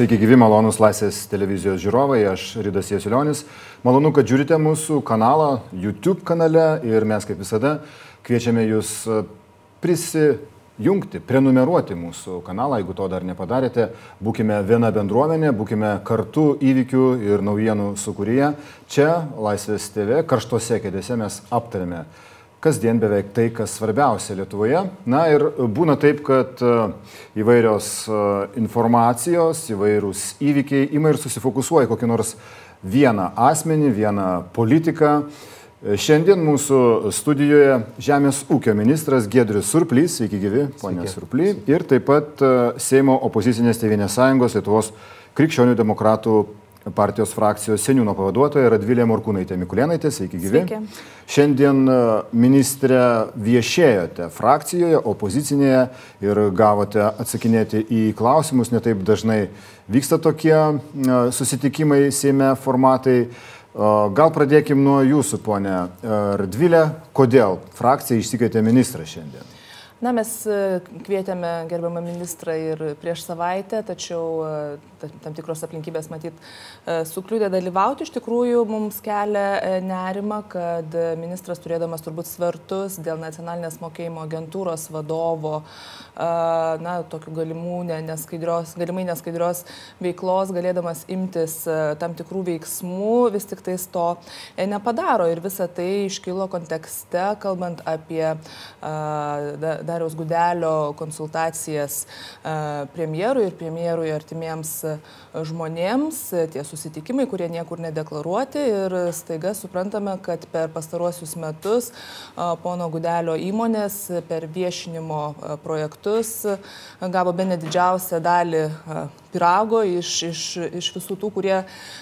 Sveiki gyvi, malonus Laisvės televizijos žiūrovai, aš Rydas Jesilionis. Malonu, kad žiūrite mūsų kanalą YouTube kanale ir mes kaip visada kviečiame jūs e, prisijungti, prenumeruoti mūsų kanalą, jeigu to dar nepadarėte. Būkime viena bendruomenė, būkime kartu įvykių ir naujienų sukūrėje. Čia Laisvės TV karštose kėdėse mes aptarėme kasdien beveik tai, kas svarbiausia Lietuvoje. Na ir būna taip, kad e, įvairios e, informacijos, įvairūs įvykiai ima ir susifokusuoja kokį nors vieną asmenį, vieną politiką. E, šiandien mūsų studijoje Žemės ūkio ministras Gedrius Surplys, sveiki gyvi, ponė Surply, ir taip pat Seimo opozicinės Tevinės sąjungos Lietuvos krikščionių demokratų partijos frakcijos seniūno pavaduotoja Radvilė Morkūnaitė Mikulėnaitė, sveiki gyvi. Sveiki. Šiandien e, ministrė viešėjote frakcijoje, opozicinėje ir gavote atsakinėti į klausimus, netaip dažnai vyksta tokie e, susitikimai Seime formatai. E, gal pradėkim nuo jūsų, ponė Radvilė, kodėl frakcija išsikvietė ministrą šiandien? Na, mes kvietėme gerbiamą ministrą ir prieš savaitę, tačiau tam tikros aplinkybės matyt e, sukliūdė dalyvauti. Iš tikrųjų, mums kelia nerima, kad ministras turėdamas turbūt svertus dėl nacionalinės mokėjimo agentūros vadovo, na, tokių galimų neskaidrios, galimai neskaidrios veiklos, galėdamas imtis tam tikrų veiksmų, vis tik tais to nepadaro. Ir visa tai iškilo kontekste, kalbant apie Dariaus Gudelio konsultacijas premjerui ir premjerui artimiems žmonėms, tie susitikimai, kurie niekur nedeklaruoti ir staiga suprantame, kad per pastaruosius metus pono Gudelio įmonės per viešinimo projektus gavo be nedidžiausią dalį pirago iš, iš, iš visų tų, kurie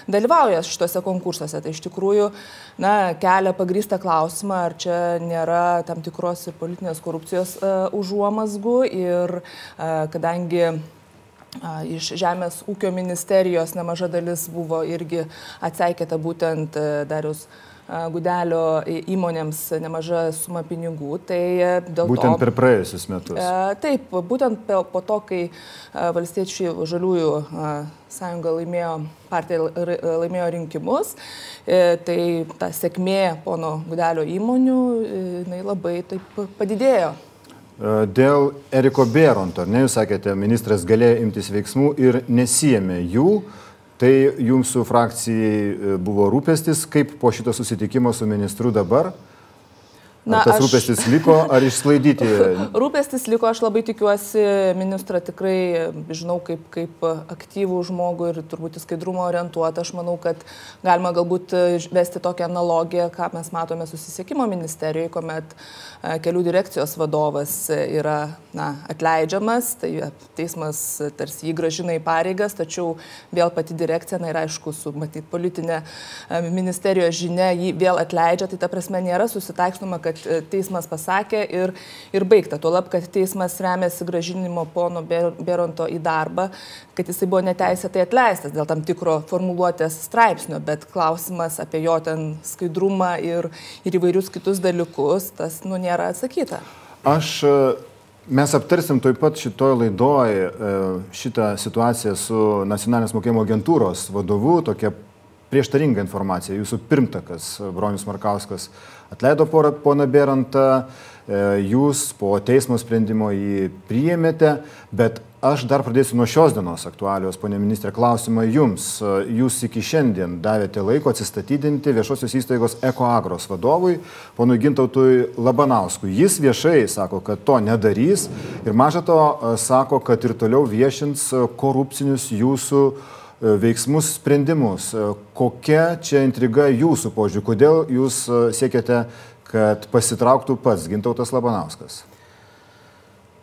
dalyvauja šituose konkursuose. Tai iš tikrųjų na, kelia pagrįstą klausimą, ar čia nėra tam tikros ir politinės korupcijos uh, užuomasgų ir uh, kadangi iš Žemės ūkio ministerijos nemaža dalis buvo irgi atseikėta būtent uh, Darius Gudelio įmonėms nemaža suma pinigų. Tai e, būtent to, per praėjusius metus. E, taip, būtent po to, kai e, valstiečių žaliųjų sąjunga laimėjo, partija laimėjo rinkimus, tai ta sėkmė pono Gudelio įmonių labai taip padidėjo. Dėl Eriko Bėronto, ne jūs sakėte, ministras galėjo imtis veiksmų ir nesijėmė jų. Tai jūsų frakcijai e, buvo rūpestis, kaip po šito susitikimo su ministru dabar? Na, ar tas aš... rūpestis liko, ar išsklaidyti? rūpestis liko, aš labai tikiuosi, ministrą tikrai žinau kaip, kaip aktyvų žmogų ir turbūt į skaidrumą orientuotą. Aš manau, kad galima galbūt vesti tokią analogiją, ką mes matome susisiekimo ministerijoje, kuomet e, kelių direkcijos vadovas yra na, atleidžiamas, tai teismas tarsi jį gražina į pareigas, tačiau vėl pati direkcija, na ir aišku, su matyt politinė e, ministerijos žinia jį vėl atleidžia, tai ta prasme nėra susitaikstoma, kad e, teismas pasakė ir, ir baigta. Tuolab, kad teismas remiasi gražinimo pono Beronto į darbą, kad jisai buvo neteisėtai atleistas dėl tam tikro formuluotės straipsnio, bet klausimas apie jo ten skaidrumą ir, ir įvairius kitus dalykus, tas nu nėra atsakyta. Aš e, Mes aptarsim taip pat šitoje laidoje šitą situaciją su Nacionalinės mokėjimo agentūros vadovu, tokia prieštaringa informacija. Jūsų pirmtakas Bronius Markauskas atleido poną Berantą, e, jūs po teismo sprendimo jį priėmėte, bet aš dar pradėsiu nuo šios dienos aktualios, ponė ministrė, klausimą jums. Jūs iki šiandien davėte laiko atsistatydinti viešosios įstaigos EcoAgros vadovui, ponui Gintautui Labanauskui. Jis viešai sako, kad to nedarys ir maža to sako, kad ir toliau viešins korupcinius jūsų E, veiksmus, sprendimus. E, kokia čia intriga jūsų požiūrį? Kodėl jūs e, siekiate, kad pasitrauktų pats Gintautas Labanauskas?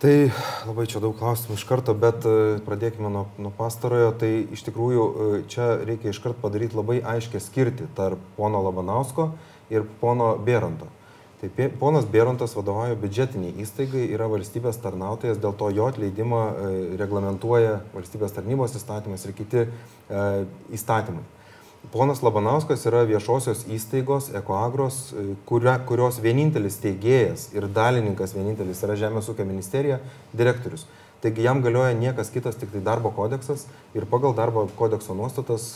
Tai labai čia daug klausimų iš karto, bet pradėkime nuo, nuo pastarojo. Tai iš tikrųjų čia reikia iš karto padaryti labai aiškę skirti tarp pono Labanausko ir pono Bėranto. Tai ponas Bėrontas vadovauja biudžetiniai įstaigai, yra valstybės tarnautojas, dėl to jo atleidimą e, reglamentuoja valstybės tarnybos įstatymas ir kiti e, įstatymai. Ponas Labanauskas yra viešosios įstaigos Ekoagros, e, kuria, kurios vienintelis teigėjas ir dalininkas vienintelis yra Žemės ūkio ministerija, direktorius. Taigi jam galioja niekas kitas, tik tai darbo kodeksas ir pagal darbo kodekso nuostatas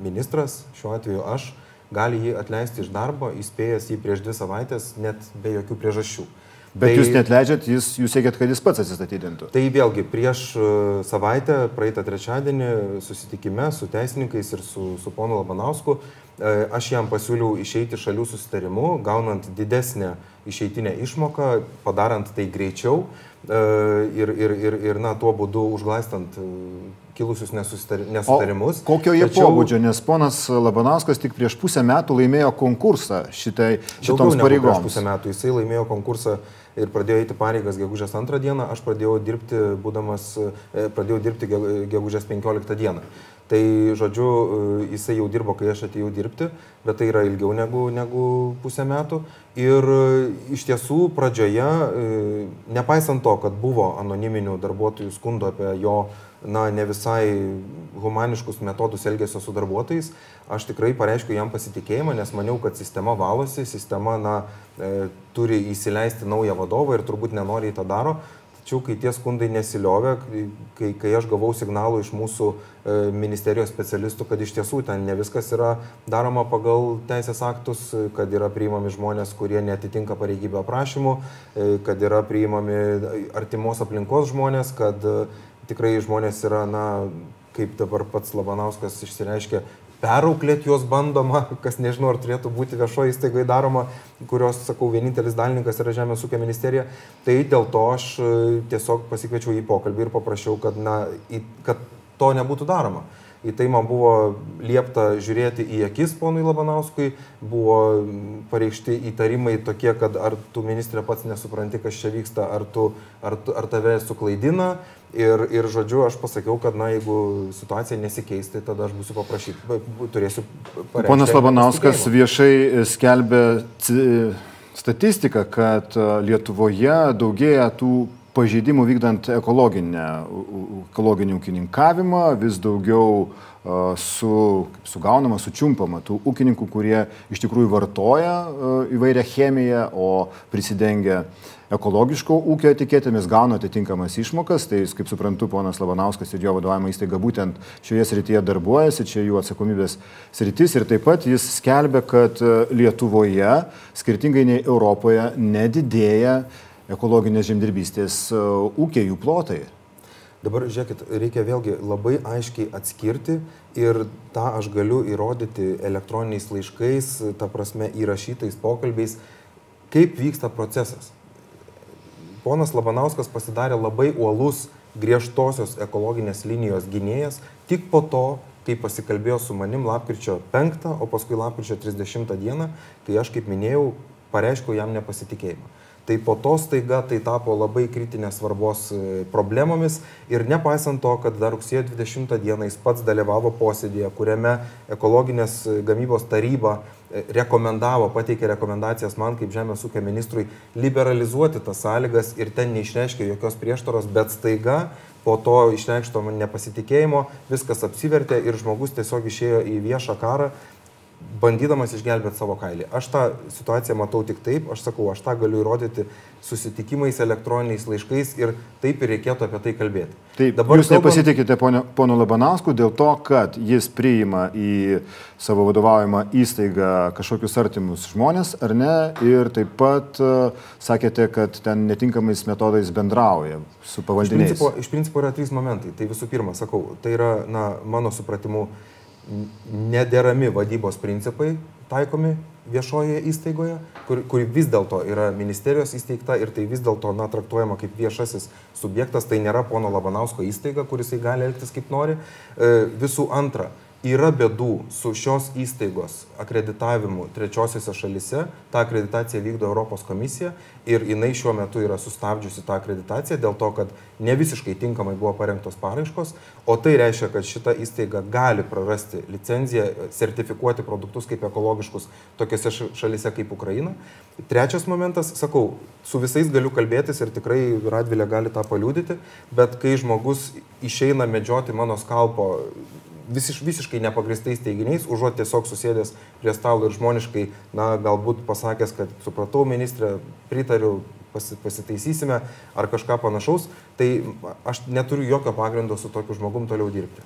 ministras, šiuo atveju aš, gali jį atleisti iš darbo, įspėjęs jį prieš dvi savaitės, net be jokių priežasčių. Bet tai, jūs net leidžiat, jūs, jūs siekiat, kad jis pats atsistatydintų. Tai vėlgi, prieš e, savaitę, praeitą trečiadienį, susitikime su teisininkais ir su, su ponu Labanausku, e, aš jam pasiūliau išeiti šalių susitarimu, gaunant didesnę išeitinę išmoką, padarant tai greičiau e, ir, ir, ir, ir na, tuo būdu užglaistant kilusius nesutarimus. O kokio jie Tačiau... pobūdžio, nes ponas Labanauskas tik prieš pusę metų laimėjo konkursą šitai, šitoms pareigoms. Prieš pusę metų jisai laimėjo konkursą ir pradėjo eiti pareigas gegužės antrą dieną, aš pradėjau dirbti, būdamas, e, pradėjau dirbti gegužės 15 dieną. Tai, žodžiu, e, jisai jau dirbo, kai aš atėjau dirbti, bet tai yra ilgiau negu, negu pusę metų. Ir e, iš tiesų pradžioje, nepaisant to, kad buvo anoniminių darbuotojų skundų apie jo na, ne visai humaniškus metodus elgesio su darbuotojais, aš tikrai pareiškiu jam pasitikėjimą, nes maniau, kad sistema valosi, sistema na, e, turi įsileisti naują vadovą ir turbūt nenoriai tą daro. Tačiau, kai tie skundai nesiliovė, kai, kai aš gavau signalų iš mūsų e, ministerijos specialistų, kad iš tiesų ten ne viskas yra daroma pagal teisės aktus, kad yra priimami žmonės, kurie netitinka pareigybę aprašymų, e, kad yra priimami artimos aplinkos žmonės, kad e, tikrai žmonės yra, na, kaip dabar pats Labanauskas išsireiškia, perauklėti juos bandoma, kas nežinau, ar turėtų būti viešoje įstaigoje daroma, kurios, sakau, vienintelis dalininkas yra Žemės ūkio ministerija. Tai dėl to aš e, tiesiog pasikviečiau į pokalbį ir paprašiau, kad, na, kad to nebūtų daroma. Į tai man buvo liepta žiūrėti į akis ponui Labanauskui, buvo pareikšti įtarimai tokie, kad ar tu ministrė pats nesupranti, kas čia vyksta, ar, tu, ar, ar tave suklaidina. Ir, ir žodžiu, aš pasakiau, kad na, jeigu situacija nesikeis, tai tada aš būsiu paprašyti, turėsiu pareikšti. Ponas Labanauskas viešai skelbė statistiką, kad Lietuvoje daugėja tų pažeidimų vykdant ekologinį ūkininkavimą, vis daugiau su, sugaunama, sučiumpama tų ūkininkų, kurie iš tikrųjų vartoja įvairią chemiją, o prisidengia ekologiško ūkio etiketėmis, gauna atitinkamas išmokas. Tai, kaip suprantu, ponas Labanauskas ir jo vadovavimo įstaiga būtent šioje srityje darbuojasi, čia jų atsakomybės sritis. Ir taip pat jis skelbia, kad Lietuvoje, skirtingai nei Europoje, nedidėja ekologinės žemdirbystės e, ūkiai, jų plotai. Dabar žiūrėkit, reikia vėlgi labai aiškiai atskirti ir tą aš galiu įrodyti elektroniniais laiškais, ta prasme įrašytais pokalbiais, kaip vyksta procesas. Ponas Labanauskas pasidarė labai uolus griežtosios ekologinės linijos gynėjas tik po to, kai pasikalbėjo su manim lapkričio 5, o paskui lapkričio 30 dieną, kai aš, kaip minėjau, pareiškiau jam nepasitikėjimą. Tai po to staiga tai tapo labai kritinės svarbos e, problemomis ir nepaisant to, kad dar rugsėjo 20 dieną jis pats dalyvavo posėdėje, kuriame ekologinės e, gamybos taryba e, rekomendavo, pateikė rekomendacijas man kaip žemės ūkio ministrui liberalizuoti tas sąlygas ir ten neišreiškė jokios prieštaros, bet staiga po to išreikšto nepasitikėjimo viskas apsivertė ir žmogus tiesiog išėjo į viešą karą bandydamas išgelbėti savo kailį. Aš tą situaciją matau tik taip, aš sakau, aš tą galiu įrodyti susitikimais, elektroniniais laiškais ir taip ir reikėtų apie tai kalbėti. Taip, dabar jūs kalbam... nepasitikite pono Labanausku dėl to, kad jis priima į savo vadovaujamą įstaigą kažkokius artimus žmonės, ar ne? Ir taip pat uh, sakėte, kad ten netinkamais metodais bendrauja su pavaldiniais. Iš principo, iš principo yra trys momentai. Tai visų pirma, sakau, tai yra, na, mano supratimu, uh, nederami vadybos principai taikomi viešoje įstaigoje, kur, kuri vis dėlto yra ministerijos įsteigta ir tai vis dėlto na, traktuojama kaip viešasis subjektas, tai nėra pono Labanausko įstaiga, kuris gali elgtis kaip nori. E, visų antra, yra bėdų su šios įstaigos akreditavimu trečiosiose šalise. Ta akreditacija vykdo Europos komisija ir jinai šiuo metu yra sustabdžiusi tą akreditaciją dėl to, kad ne visiškai tinkamai buvo parengtos paraiškos, o tai reiškia, kad šita įstaiga gali prarasti licenciją, sertifikuoti produktus kaip ekologiškus tokiose šalise kaip Ukraina. Trečias momentas, sakau, su visais galiu kalbėtis ir tikrai Radvilė gali tą paliūdyti, bet kai žmogus išeina medžioti mano skalpo visiš, visiškai nepagristais teiginiais, užuot tiesiog susėdęs prie stalo ir žmoniškai, na, galbūt pasakęs, kad supratau, ministrė, pritariu, pasi, pasitaisysime ar kažką panašaus, tai aš neturiu jokio pagrindo su tokiu žmogum toliau dirbti.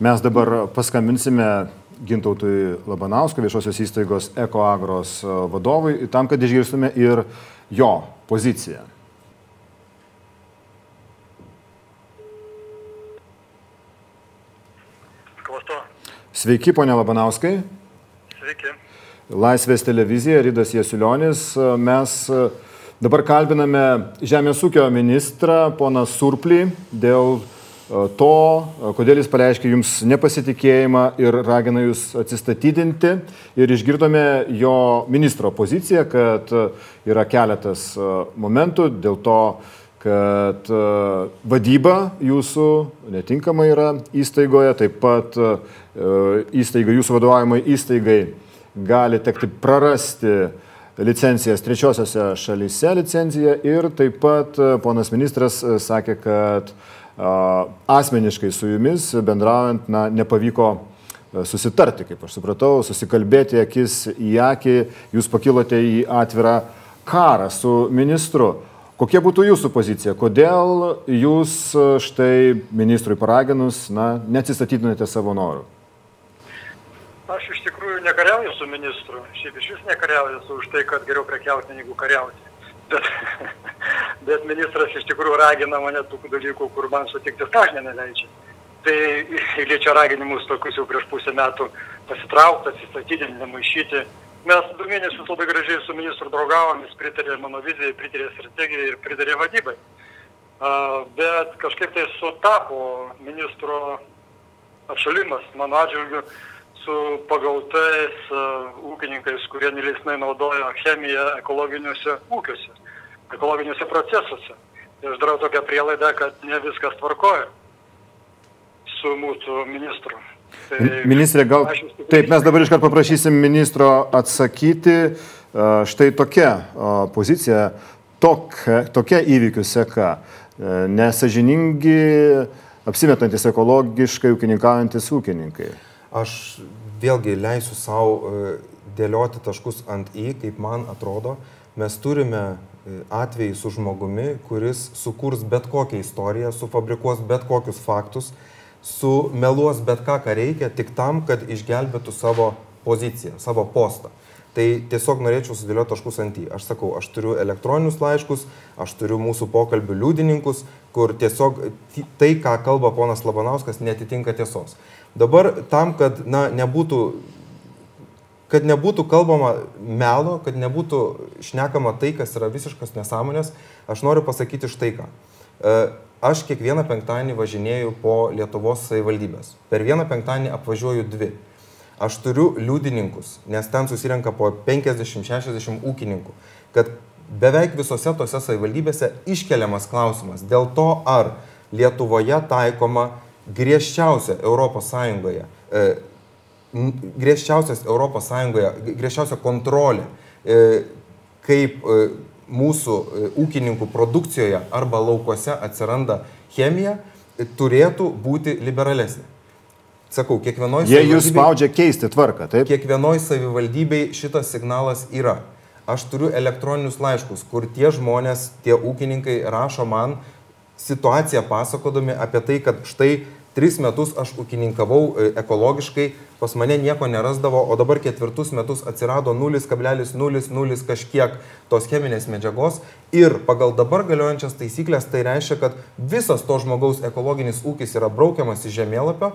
Mes dabar paskambinsime Gintautui Labanauskui, viešosios įstaigos EcoAgros vadovui, tam, kad išgirstume ir jo poziciją. Sveiki, ponė Labanauskai. Sveiki. Laisvės televizija, Rydas Jasulionis. Mes dabar kalbiname Žemės ūkio ministrą, poną Surplį, dėl to, kodėl jis pareiškia jums nepasitikėjimą ir ragina jūs atsistatydinti. Ir išgirdome jo ministro poziciją, kad yra keletas momentų dėl to, kad vadyba jūsų netinkama yra įstaigoje, taip pat įstaigai, jūsų vadovaujamai įstaigai gali tekti prarasti licencijas trečiosiose šalyse licenciją ir taip pat ponas ministras sakė, kad asmeniškai su jumis bendraujant na, nepavyko susitarti, kaip aš supratau, susikalbėti akis į akį, jūs pakilote į atvirą karą su ministru. Kokia būtų jūsų pozicija? Kodėl jūs štai ministrui paraginus, na, neatsistatydinate savo norų? Aš iš tikrųjų nekariauju su ministru. Šiaip iš vis nekariauju su už tai, kad geriau prekiauti negu kariauti. Bet, bet ministras iš tikrųjų ragina mane tų dalykų, kur man sutikti sąžinė neleidžia. Tai liečia raginimus tokius jau prieš pusę metų pasitraukti, atsistatydinti, nemaišyti. Mes du mėnesius labai gražiai su ministru draugavom, jis pritarė mano vizijai, pritarė strategijai ir pritarė vadybai. Bet kažkaip tai sutapo ministro atšalimas mano atžvilgiu su pagautais ūkininkais, kurie neleisnai naudoja chemiją ekologiniuose ūkiuose, ekologiniuose procesuose. Ir aš darau tokią prielaidą, kad ne viskas tvarkoja su mūsų ministru. Tai Ministrė, gal taip, mes dabar iškart paprašysim ministro atsakyti. Štai tokia pozicija, tokia, tokia įvykių seka. Nesažiningi, apsimetantis ekologiškai ūkininkaujantis ūkininkai. Aš vėlgi leisiu savo e, dėlioti taškus ant į, kaip man atrodo, mes turime e, atvejį su žmogumi, kuris sukurs bet kokią istoriją, sufabrikuos bet kokius faktus, sumeluos bet ką, ką reikia, tik tam, kad išgelbėtų savo poziciją, savo postą. Tai tiesiog norėčiau sudėlioti taškus ant į. Aš sakau, aš turiu elektroninius laiškus, aš turiu mūsų pokalbių liudininkus, kur tiesiog tai, ką kalba ponas Labanauskas, netitinka tiesos. Dabar tam, kad na, nebūtų kad nebūtų kalbama melo, kad nebūtų šnekama tai, kas yra visiškas nesąmonės, aš noriu pasakyti štai ką. Aš kiekvieną penktadienį važinėju po Lietuvos savivaldybės. Per vieną penktadienį apvažiuoju dvi. Aš turiu liudininkus, nes ten susirenka po 50-60 ūkininkų, kad beveik visose tose savivaldybėse iškeliamas klausimas dėl to, ar Lietuvoje taikoma griežčiausia Europos Sąjungoje, e, griežčiausias Europos Sąjungoje, griežčiausia kontrolė, e, kaip e, mūsų e, ūkininkų produkcijoje arba laukuose atsiranda chemija, e, turėtų būti liberalesnė. Sakau, kiekvienoje savivaldybėje... Jie jūs spaudžia keisti tvarką, taip? Kiekvienoje savivaldybėje šitas signalas yra. Aš turiu elektroninius laiškus, kur tie žmonės, tie ūkininkai rašo man situaciją pasakodami apie tai, kad štai tris metus aš ūkininkavau e, ekologiškai, pas mane nieko nerasdavo, o dabar ketvirtus metus atsirado 0,00 kažkiek tos cheminės medžiagos ir pagal dabar galiojančias taisyklės tai reiškia, kad visas to žmogaus ekologinis ūkis yra braukiamas iš žemėlapio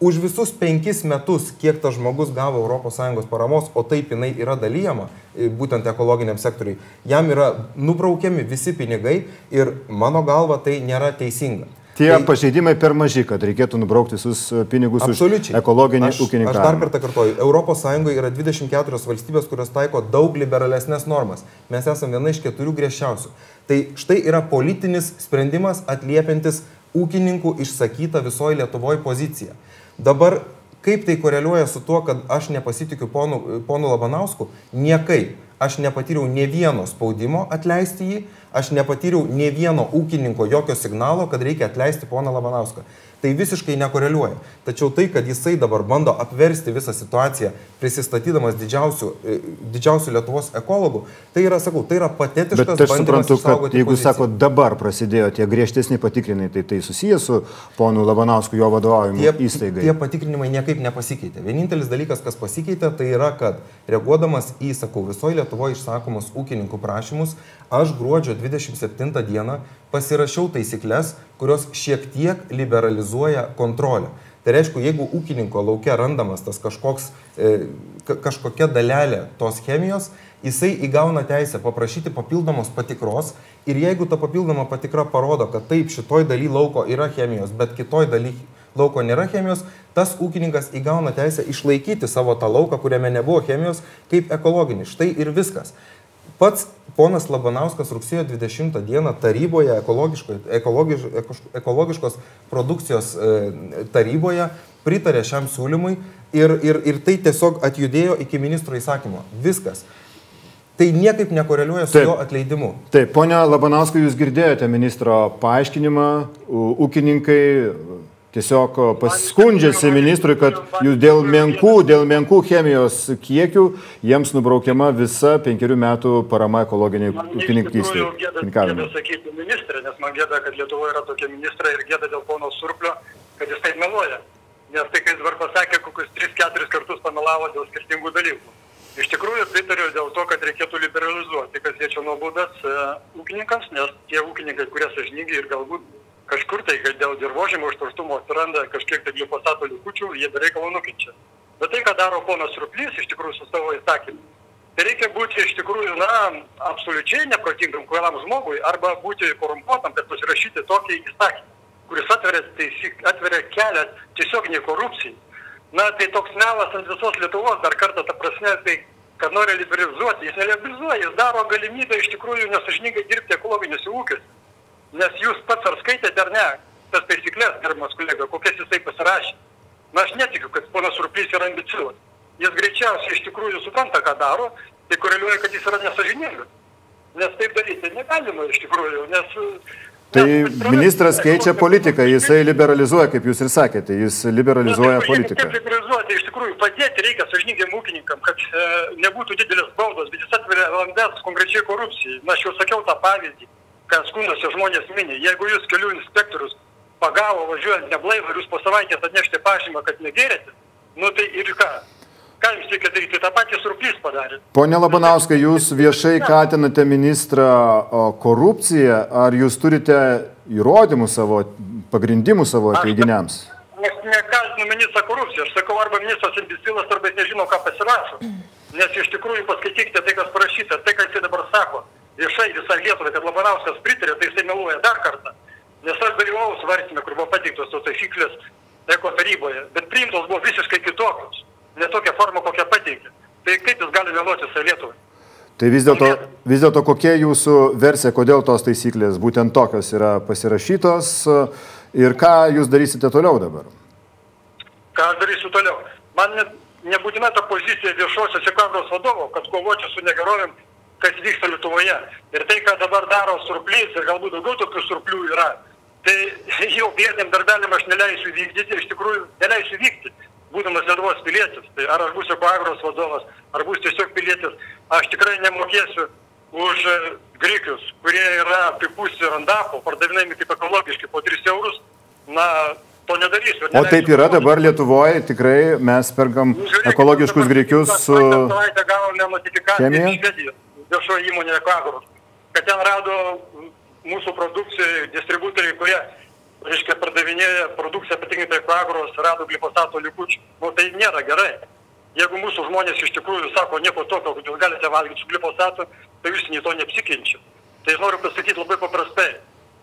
už visus penkis metus, kiek tas žmogus gavo ES paramos, o taip jinai yra dalyjama, e, būtent ekologiniam sektoriui, jam yra nubraukiami visi pinigai ir mano galva tai nėra teisinga. Tie tai, pažeidimai per maži, kad reikėtų nubraukti visus e, pinigus absoliučiai. už ekologinį ūkininkavimą. Aš dar kartą kartuoju, ES yra 24 valstybės, kurios taiko daug liberalesnės normas. Mes esame viena iš keturių griežčiausių. Tai štai yra politinis sprendimas atliepiantis ūkininkų išsakytą visoje Lietuvoje poziciją. Dabar kaip tai koreliuoja su tuo, kad aš nepasitikiu ponu, ponu Labanausku? Niekai. aš nepatyriau ne vieno spaudimo atleisti jį, aš nepatyriau ne vieno ūkininko jokio signalo, kad reikia atleisti poną Labanauską tai visiškai nekoreliuoja. Tačiau tai, kad jisai dabar bando apversti visą situaciją, prisistatydamas didžiausių, e, didžiausių Lietuvos ekologų, tai yra, sakau, tai yra patetiškas. Bet aš suprantu, kad jeigu poziciją. sako, dabar prasidėjo tie griežtesni patikrinimai, tai tai susijęs su ponu Labanausku, jo vadovaujimu tie, įstaigai. Tie patikrinimai niekaip nepasikeitė. Vienintelis dalykas, kas pasikeitė, tai yra, kad reaguodamas į, sakau, visoje Lietuvoje išsakomus ūkininkų prašymus, aš gruodžio 27 dieną pasirašiau taisyklės, kurios šiek tiek liberalizuoja kontrolę. Tai reiškia, jeigu ūkininko laukia randamas tas kažkoks, e, kažkokia dalelė tos chemijos, jisai įgauna teisę paprašyti papildomos patikros ir jeigu ta papildoma patikra parodo, kad taip, šitoj daly lauko yra chemijos, bet kitoj daly lauko nėra chemijos, tas ūkininkas įgauna teisę išlaikyti savo tą lauką, kuriame nebuvo chemijos, kaip ekologinį. Štai ir viskas. Pats ponas Labanauskas rugsėjo 20 dieną taryboje, ekologiš, ekologiškos produkcijos e, taryboje pritarė šiam siūlymui ir, ir, ir tai tiesiog atjudėjo iki ministro įsakymo. Viskas. Tai niekaip nekoreliuoja su Taip. jo atleidimu. Taip, ponia Labanauskai, jūs girdėjote ministro paaiškinimą, ūkininkai tiesiog paskundžiasi ministrui, kad jūs dėl menkų, dėl menkų chemijos kiekių jiems nubraukiama visa penkerių metų parama ekologiniai ūkininkystė. Gėda sakyti ministrė, nes man gėda, kad Lietuvoje yra tokia ministra ir gėda dėl pono Surplio, kad jis taip meluoja. Nes tai, kai jis dabar pasakė, kokius 3-4 kartus pamelavo dėl skirtingų dalykų. Iš tikrųjų pritariu dėl to, kad reikėtų liberalizuoti, kas liečia nuobaudas e, ūkininkams, nes tie ūkininkai, kurie sažininkai ir galbūt kažkur tai dėl dirbožėmio užterštumo atsiranda kažkiek tai glifosato likučių, jie be reikalo nukenčia. Bet tai, ką daro ponas Ruplys iš tikrųjų su savo įsakymu, tai reikia būti iš tikrųjų, na, absoliučiai neprotingam kvailam žmogui arba būti korumpuotam, kad pasirašyti tokį įsakymą, kuris atveria, teisyk, atveria kelią tiesioginiai korupcijai. Na, tai toks melas ant visos Lietuvos, dar kartą ta prasme, tai kad nori liberalizuoti, jis neliberalizuoja, jis daro galimybę iš tikrųjų nesažininkai dirbti ekologiniuose ūkiuose. Nes jūs pats ar skaitėte ar ne tas taisyklės, gerbiamas kolega, kokias jisai pasirašė. Na aš netikiu, kad ponas Ruplys yra ambicijus. Jis greičiausiai iš tikrųjų supranta, ką daro, tai koreliuoja, kad jis yra nesažiningas. Nes taip daryti negalima iš tikrųjų, nes Tai ministras keičia politiką, jisai liberalizuoja, kaip jūs ir sakėte, jis liberalizuoja Na, tai, politiką. Kaip liberalizuoti, iš tikrųjų padėti reikia sažininkiam ūkininkam, kad e, nebūtų didelis baudos, bet jis atveria landas konkrečiai korupcijai. Na, aš jau sakiau tą pavyzdį ką skunduose žmonės mini. Jeigu jūs kelių inspektorius pagavo važiuojant neblaivą ir jūs po savaitės atnešti pažymą, kad negerėte, nu tai ir ką? Ką jums reikia daryti? Tą patį surplys padarė. Pone Labanauskai, jūs viešai kaltinate ministrą korupciją. Ar jūs turite įrodymų savo, pagrindimų savo teiginiams? Aš nekaltinu ministrą korupciją. Aš sakau, arba ministras imbecilas, arba jis nežino, ką pasirašo. Nes iš tikrųjų paskaitykite tai, kas parašyta, tai, ką jis dabar sako viešai visai Lietuvai, kad Labanauskas pritarė, tai jisai meluoja dar kartą. Nes aš dalyvau svarstymė, kur buvo pateiktos tos taisyklės Eko taryboje, bet priimtos buvo visiškai kitokios, ne tokia forma, kokią pateikė. Tai kaip jis gali meluoti visai Lietuvai? Tai vis dėlto, vis dėlto kokia jūsų versija, kodėl tos taisyklės būtent tokios yra pasirašytos ir ką jūs darysite toliau dabar? Ką aš darysiu toliau? Man nebūtina ta pozicija viešosios ekonomikos vadovo, kad kovočiau su negerovėm kas vyksta Lietuvoje. Ir tai, ką dabar daro surplys, ir galbūt daugiau tokių surplių yra, tai jau vietiniam darbeliam aš neleisiu vykdyti, iš tikrųjų neleisiu vykti, būdamas Lietuvos pilietis. Tai ar aš būsiu Koagros vadovas, ar būsiu tiesiog pilietis, aš tikrai nemokėsiu už grikius, kurie yra pripūsti randapo, pardavinami kaip ekologiški po 3 eurus. Na, to nedarysiu. O taip yra dabar Lietuvoje, tikrai mes perkam ekologiškus grikius su chemija viešoji įmonė Ekvagoros, kad ten rado mūsų produkcijai distributoriai, kurie, reiškia, pardavinėja produkciją patinkamai Ekvagoros, rado glifosato likučių. Nu, tai nėra gerai. Jeigu mūsų žmonės iš tikrųjų sako nieko tokio, kad jūs galite valgyti su glifosatu, tai jūs nei to neapsikenčia. Tai noriu pasakyti labai paprastai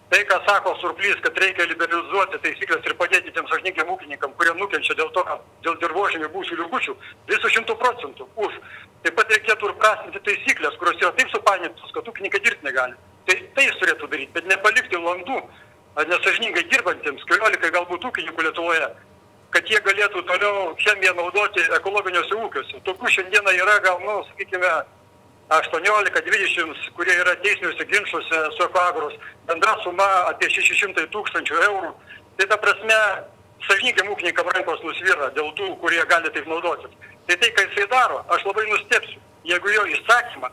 tai ką sako surplys kad reikia liberalizuoti taisykles ir padėti tiem sąžiningiem ūkininkam kurie nukenčia dėl to dėl dirvožemy buvusių likučių visu šimtu procentų už. Taip pat reikėtų ir prastinti taisykles kurios yra taip supainiotos kad ūkininkai dirbt negali. Tai tai jis turėtų daryt bet nepalikti landų nesąžiningai dirbantiems keliolikai galbūt ūkininkų lietuvoje kad jie galėtų toliau chemiją naudoti ekologiniuose ūkiuose. Tokių šiandieną yra gal nu sakykime 18-20, kurie yra teisiniuose ginčiuose su Ekvagros, bendra suma apie 600 tūkstančių eurų. Tai ta prasme, sažininkam ūkininkam rankos nusvyra dėl tų, kurie gali taip naudotis. Tai tai, ką jisai daro, aš labai nustepsiu, jeigu jo įsakymą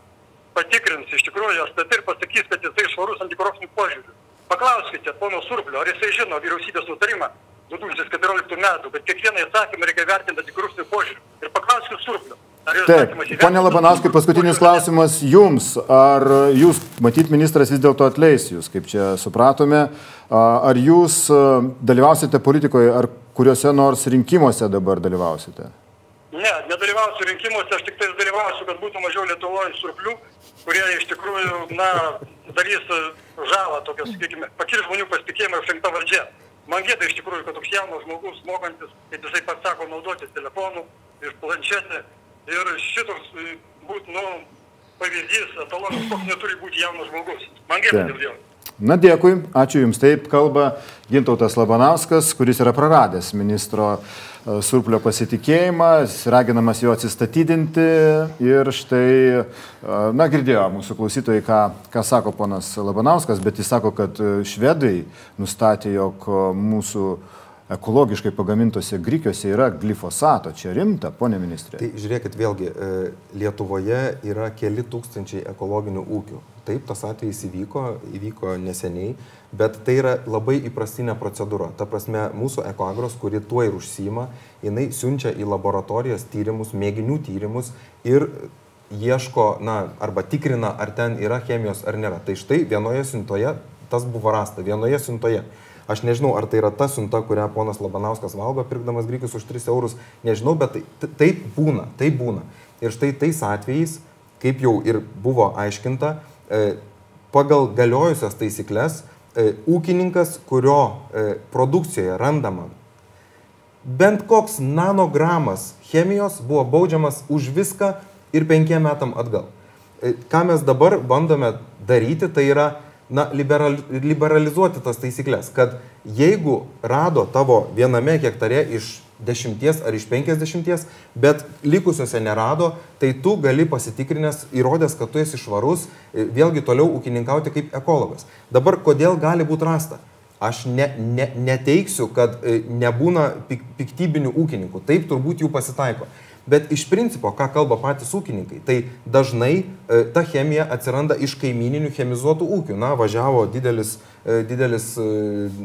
patikrins iš tikrųjų STT ir pasakys, kad jisai švarus antikorupcinių požiūrių. Paklauskite pono Surplio, ar jisai žino vyriausybės nutarimą 2014 metų, kad kiekvieną įsakymą reikia vertinti antikorupcinių požiūrių. Taip, ponė Labanauskai, paskutinis klausimas jums. Ar jūs, matyt, ministras vis dėlto atleis jūs, kaip čia supratome, ar jūs dalyvausite politikoje, ar kuriuose nors rinkimuose dabar dalyvausite? Ne, nedalyvausiu rinkimuose, aš tik tai dalyvausiu, kad būtų mažiau Lietuvoje surplių, kurie iš tikrųjų, na, darys žalą, tokią, sakykime, pakirs žmonių pasitikėjimą išrinkta valdžia. Man gėda iš tikrųjų, kad toks jaunas žmogus, mokantis, kaip jisai pats sako, naudotis telefonu ir planšetę, Ir šitoks e, būtų, nu, pavyzdys, etalonas, koks neturi būti jaunas žmogus. Man gėda dėl jo. Na dėkui, ačiū Jums. Taip kalba Gintautas Labanauskas, kuris yra praradęs ministro e, surplio pasitikėjimą, raginamas jo atsistatydinti ir štai, e, na girdėjo mūsų klausytojai, ką, ką sako ponas Labanauskas, bet jis sako, kad švedai nustatė, jog mūsų ekologiškai pagamintose grikiuose yra glifosato. Čia rimta, ponė ministrė. Tai žiūrėkit, vėlgi, e, Lietuvoje yra keli tūkstančiai ekologinių ūkių. Taip, tas atvejis įvyko, įvyko neseniai, bet tai yra labai įprastinė procedūra. Ta prasme, mūsų ekoagros, kuri tuo ir užsima, jinai siunčia į laboratorijas tyrimus, mėginių tyrimus ir ieško, na, arba tikrina, ar ten yra chemijos ar nėra. Tai štai vienoje siuntoje tas buvo rasta, vienoje siuntoje. Aš nežinau, ar tai yra ta siunta, kurią ponas Labanauskas valgo, pirkdamas grikius už 3 eurus, nežinau, bet tai, taip būna, taip būna. Ir štai tais atvejais, kaip jau ir buvo aiškinta, e, pagal galiojusias taisyklės, e, ūkininkas, kurio e, produkcijoje randama bent koks nanogramas chemijos, buvo baudžiamas už viską ir penkiem metam atgal. Ką mes dabar bandome daryti, tai yra na, liberal, liberalizuoti tas taisyklės, kad jeigu rado tavo viename hektare iš dešimties ar iš penkisdešimties, bet likusiuose nerado, tai tu gali pasitikrinęs, įrodęs, kad tu esi švarus, e, vėlgi toliau ūkininkauti kaip ekologas. Dabar kodėl gali būti rasta? Aš ne, ne, neteiksiu, kad e, nebūna pik, piktybinių ūkininkų. Taip turbūt jų pasitaiko. Bet iš principo, ką kalba patys ūkininkai, tai dažnai e, ta chemija atsiranda iš kaimininių chemizuotų ūkių. Na, važiavo didelis, e, didelis e,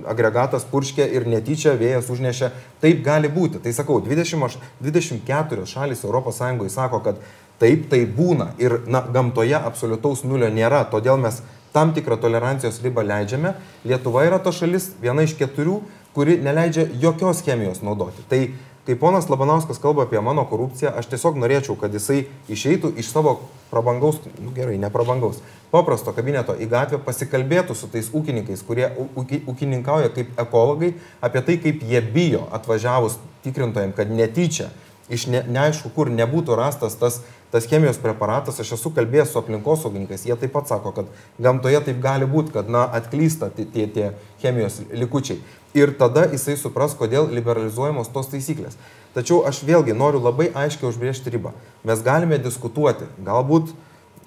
agregatas purškė ir netyčia vėjas užnešė. Taip gali būti. Tai sakau, 20, 24 šalis ES sako, kad taip tai būna. Ir na, gamtoje absoliutaus nulio nėra. Todėl mes tam tikrą tolerancijos ribą leidžiame. Lietuva yra ta šalis, viena iš keturių, kuri neleidžia jokios chemijos naudoti. Tai kai ponas Labanauskas kalba apie mano korupciją, aš tiesiog norėčiau, kad jisai išeitų iš savo prabangaus, nu gerai, ne prabangaus, paprasto kabineto į gatvę, pasikalbėtų su tais ūkininkais, kurie ūkininkauja kaip ekologai, apie tai, kaip jie bijo atvažiavus tikrintojams, kad netyčia iš ne, neaišku, kur nebūtų rastas tas, tas chemijos preparatas, aš esu kalbėjęs su aplinkosaugininkais, jie taip pat sako, kad gamtoje taip gali būti, kad na, atklysta tie, tie, chemijos likučiai ir tada jisai supras, kodėl liberalizuojamos tos taisyklės. Tačiau aš vėlgi noriu labai aiškiai užbriežti ribą. Mes galime diskutuoti, galbūt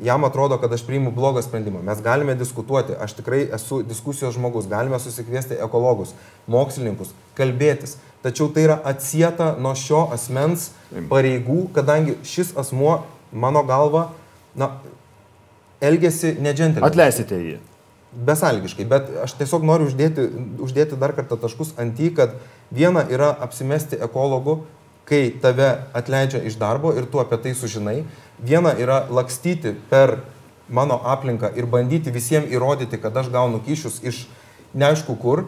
jam atrodo, kad aš priimu blogą sprendimą. Mes galime diskutuoti, aš tikrai esu diskusijos žmogus, galime susikviesti ekologus, mokslininkus, kalbėtis. Tačiau tai yra atsieta nuo šio asmens pareigų, kadangi šis asmuo, mano galva, na, elgesi nedžentelį. Atleisite jį besalgiškai, bet aš tiesiog noriu uždėti, uždėti dar kartą taškus ant jį, kad viena yra apsimesti ekologu, kai tave atleidžia iš darbo ir tu apie tai sužinai. Viena yra lakstyti per mano aplinką ir bandyti visiems įrodyti, kad aš gaunu kyšius iš neaišku kur.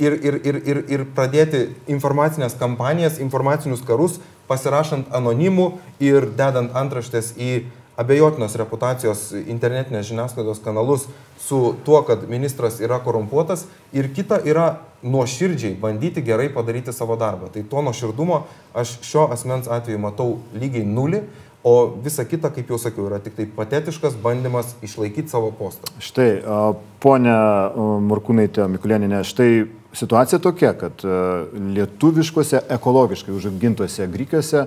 Ir, ir, ir, ir, ir pradėti informacinės kampanijas, informacinius karus, pasirašant anonimų ir dedant antraštės į abejotinos reputacijos internetinės žiniasklaidos kanalus su tuo, kad ministras yra korumpuotas ir kita yra nuoširdžiai bandyti gerai padaryti savo darbą. Tai to nuoširdumo aš šio asmens atveju matau lygiai nulį, o visa kita, kaip jau sakiau, yra tik tai patetiškas bandymas išlaikyti savo postą. Štai, ponia Morkūnaitė Mikulėninė, štai situacija tokia, kad lietuviškose ekologiškai užaugintose grikiuose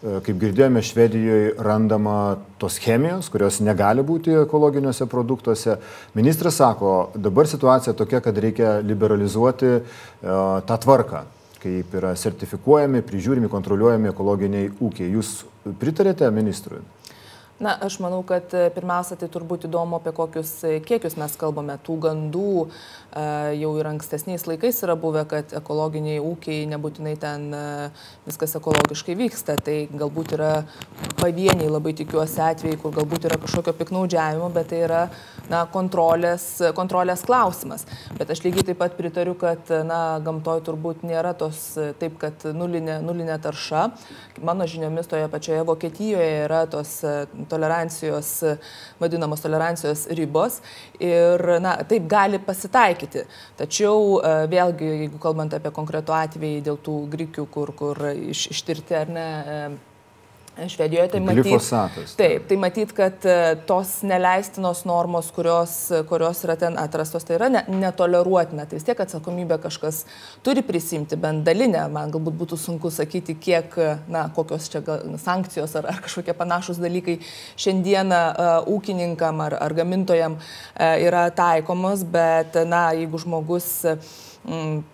kaip girdėjome, Švedijoje randama tos chemijos, kurios negali būti ekologiniuose produktuose. Ministras sako, dabar situacija tokia, kad reikia liberalizuoti tą tvarką kaip yra sertifikuojami, prižiūrimi, kontroliuojami ekologiniai ūkiai. Jūs pritarėte ministrui? Na, aš manau, kad e, pirmiausia, tai turbūt įdomu, apie kokius e, kiekius mes kalbame. Tų gandų e, jau ir ankstesniais laikais yra buvę, kad ekologiniai ūkiai nebūtinai ten viskas ekologiškai vyksta. Tai galbūt yra pavieniai, labai tikiuosi atvejai, kur galbūt yra kažkokio piknaudžiavimo, bet tai yra na, kontrolės, kontrolės klausimas. Bet aš lygiai taip pat pritariu, kad na, gamtoje turbūt nėra tos taip, kad nulinė, nulinė tarša. Mano žiniomis toje pačioje Vokietijoje yra tos tolerancijos, vadinamos tolerancijos ribos. Ir, na, taip gali pasitaikyti. Tačiau e, vėlgi, jeigu kalbant apie konkretų atvejį dėl tų grikių, kur, kur iš, ištirti ar ne e, Švedijoje tai matyt. Glifosatas. Taip, tai matyt, kad e, tos neleistinos normos, kurios, kurios yra ten atrastos, tai yra ne, netoleruotina. Tai vis tiek atsakomybę kažkas turi prisimti, bent dalinę. Man galbūt būtų sunku sakyti, kiek, na, kokios čia sankcijos ar, ar kažkokie panašus dalykai šiandieną uh, ūkininkam ar, ar gamintojam uh, yra taikomos, bet, na, jeigu žmogus uh,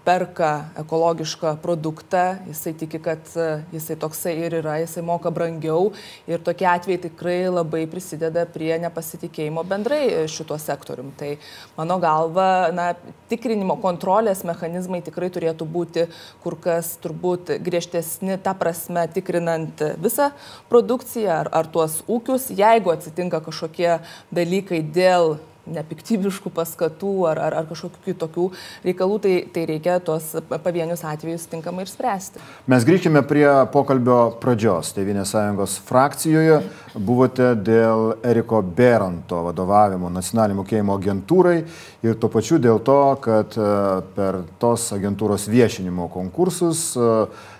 perka ekologišką produktą, jisai tiki, kad e, jisai toksai ir yra, jisai moka brangiau ir tokie atvejai tikrai labai prisideda prie nepasitikėjimo bendrai šituo sektorium. Tai mano galva, na, tikrinimo kontrolės mechanizmai tikrai turėtų būti kur kas turbūt griežtesni, ta prasme tikrinant visą produkciją ar, ar tuos ūkius, jeigu atsitinka kažkokie dalykai dėl nepiktybiškų paskatų ar, ar, ar kažkokių kitokių reikalų, tai, tai reikia tuos pavienius atvejus tinkamai ir spręsti. Mes grįžkime prie pokalbio pradžios. Tevinės sąjungos frakcijoje buvote dėl Eriko Beranto vadovavimo nacionaliniai mokėjimo agentūrai ir tuo pačiu dėl to, kad e, per tos agentūros viešinimo konkursus e,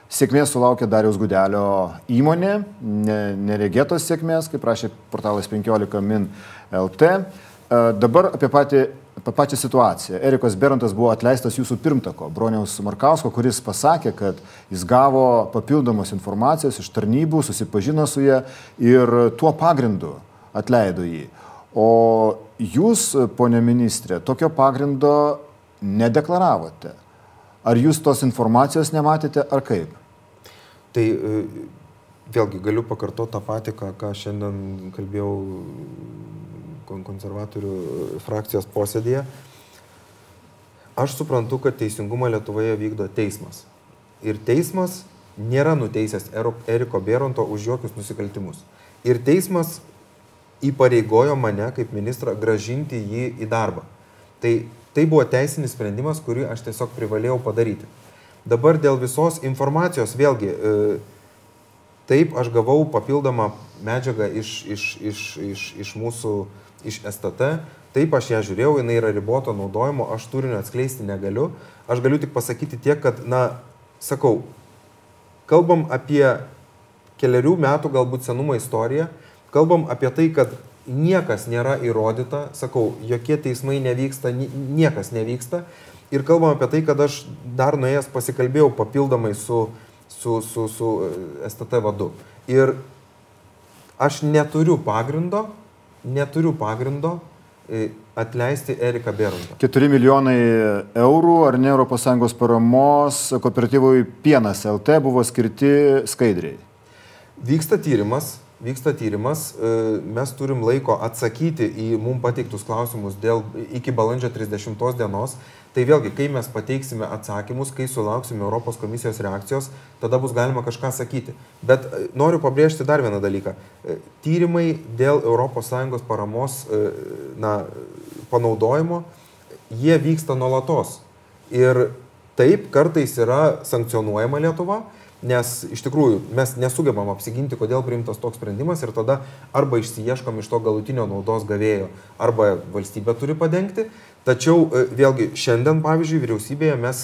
Sėkmės sulaukė Dariaus Gudelio įmonė, neregėtos sėkmės, kaip prašė portalas 15 min LT. Dabar apie, patį, apie pačią situaciją. Erikas Berantas buvo atleistas jūsų pirmtako, Broniaus Markausko, kuris pasakė, kad jis gavo papildomos informacijos iš tarnybų, susipažino su ją ir tuo pagrindu atleido jį. O jūs, ponė ministrė, tokio pagrindo nedeklaravote. Ar jūs tos informacijos nematėte, ar kaip? Tai e, vėlgi galiu pakartoti tą patį, ką, ką šiandien kalbėjau konservatorių frakcijos posėdėje. Aš suprantu, kad teisingumą Lietuvoje vykdo teismas. Ir teismas nėra nuteisęs Eriko Bėronto už jokius nusikaltimus. Ir teismas įpareigojo mane kaip ministrą gražinti jį į darbą. Tai, tai buvo teisinis sprendimas, kurį aš tiesiog privalėjau padaryti. Dabar dėl visos informacijos vėlgi, e, taip aš gavau papildomą medžiagą iš, iš, iš, iš, iš mūsų iš STT. Taip, aš ją žiūrėjau, jinai yra riboto naudojimo, aš turinio atskleisti negaliu. Aš galiu tik pasakyti tiek, kad, na, sakau, kalbam apie keliarių metų galbūt senumo istoriją, kalbam apie tai, kad niekas nėra įrodyta, sakau, jokie teismai nevyksta, niekas nevyksta. Ir kalbam apie tai, kad aš dar nuėjęs pasikalbėjau papildomai su, su, su, su e, STT vadu. Ir aš neturiu pagrindo neturiu pagrindo e, atleisti Eriką Beruntą. 4 milijonai eurų ar ne ES paramos kooperatyvui Pienas LT buvo skirti skaidriai. Vyksta tyrimas, vyksta tyrimas, e, mes turim laiko atsakyti į mums pateiktus klausimus dėl iki balandžio 30 dienos. Tai vėlgi, kai mes pateiksime atsakymus, kai sulauksime Europos komisijos reakcijos, tada bus galima kažką sakyti. Bet e, noriu pabrėžti dar vieną dalyką. E, tyrimai dėl ES paramos e, na, panaudojimo, jie vyksta nuolatos. Ir taip, kartais yra sankcionuojama Lietuva, nes iš tikrųjų mes nesugebam apsiginti, kodėl priimtas toks sprendimas ir tada arba išsieškom iš to galutinio naudos gavėjo, arba valstybė turi padengti, Tačiau e, vėlgi šiandien, pavyzdžiui, vyriausybėje mes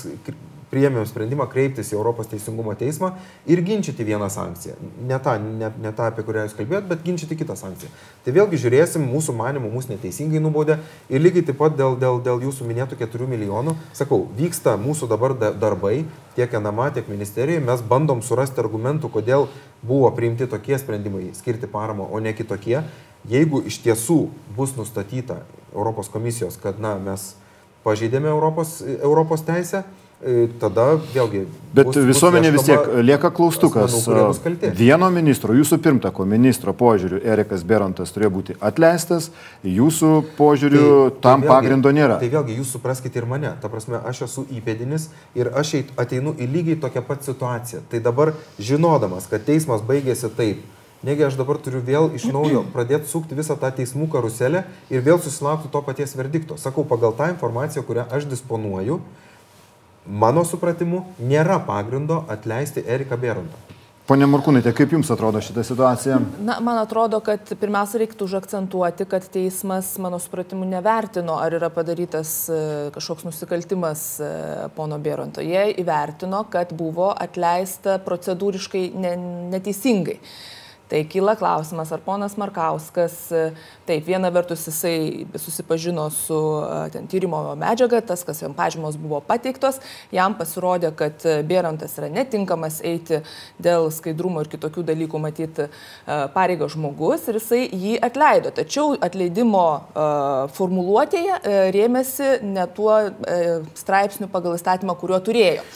priėmėm sprendimą kreiptis į Europos teisingumo teismą ir ginčyti vieną sankciją. Ne tą, ne, ne tą apie kurią jūs kalbėjot, bet ginčyti kitą sankciją. Tai vėlgi žiūrėsim, mūsų manimų mūsų neteisingai nubaudė ir lygiai taip pat dėl, dėl, dėl jūsų minėtų 4 milijonų, sakau, vyksta mūsų dabar darbai tiek NMA, tiek ministerijoje, mes bandom surasti argumentų, kodėl buvo priimti tokie sprendimai skirti paramą, o ne kitokie. Jeigu iš tiesų bus nustatyta Europos komisijos, kad na, mes pažeidėme Europos, Europos teisę, tada vėlgi. Bet bus, visuomenė bus vis tiek lieka klaustukas. Asmenų, vieno ministro, jūsų pirmtako ministro požiūriu, Erikas Berontas turėjo būti atleistas, jūsų požiūriu tai, tam tai vėlgi, pagrindo nėra. Tai vėlgi jūs supraskite ir mane. Ta prasme, aš esu įpėdinis ir aš ateinu į lygiai tokią pat situaciją. Tai dabar žinodamas, kad teismas baigėsi taip, Negi aš dabar turiu vėl iš naujo pradėti sukti visą tą teismų karuselę ir vėl susilaukti to paties verdikto. Sakau, pagal tą informaciją, kurią aš disponuoju, mano supratimu, nėra pagrindo atleisti Eriką Bėrantą. Pone Markūnaitė, kaip Jums atrodo šitą situaciją? Na, man atrodo, kad pirmiausia reiktų užakcentuoti, kad teismas, mano supratimu, nevertino, ar yra padarytas e, kažkoks nusikaltimas e, pono Bėronto. Jie įvertino, kad buvo atleista procedūriškai neteisingai. Tai kyla klausimas, ar ponas Markauskas, taip, viena vertus jisai susipažino su ten, tyrimo medžiaga, tas, kas jam pažymos buvo pateiktos, jam pasirodė, kad Bėrantas yra netinkamas eiti dėl skaidrumo ir kitokių dalykų matyti pareigą žmogus ir jisai jį atleido. Tačiau atleidimo formuluotėje rėmėsi ne tuo straipsniu pagal įstatymą, kuriuo turėjo.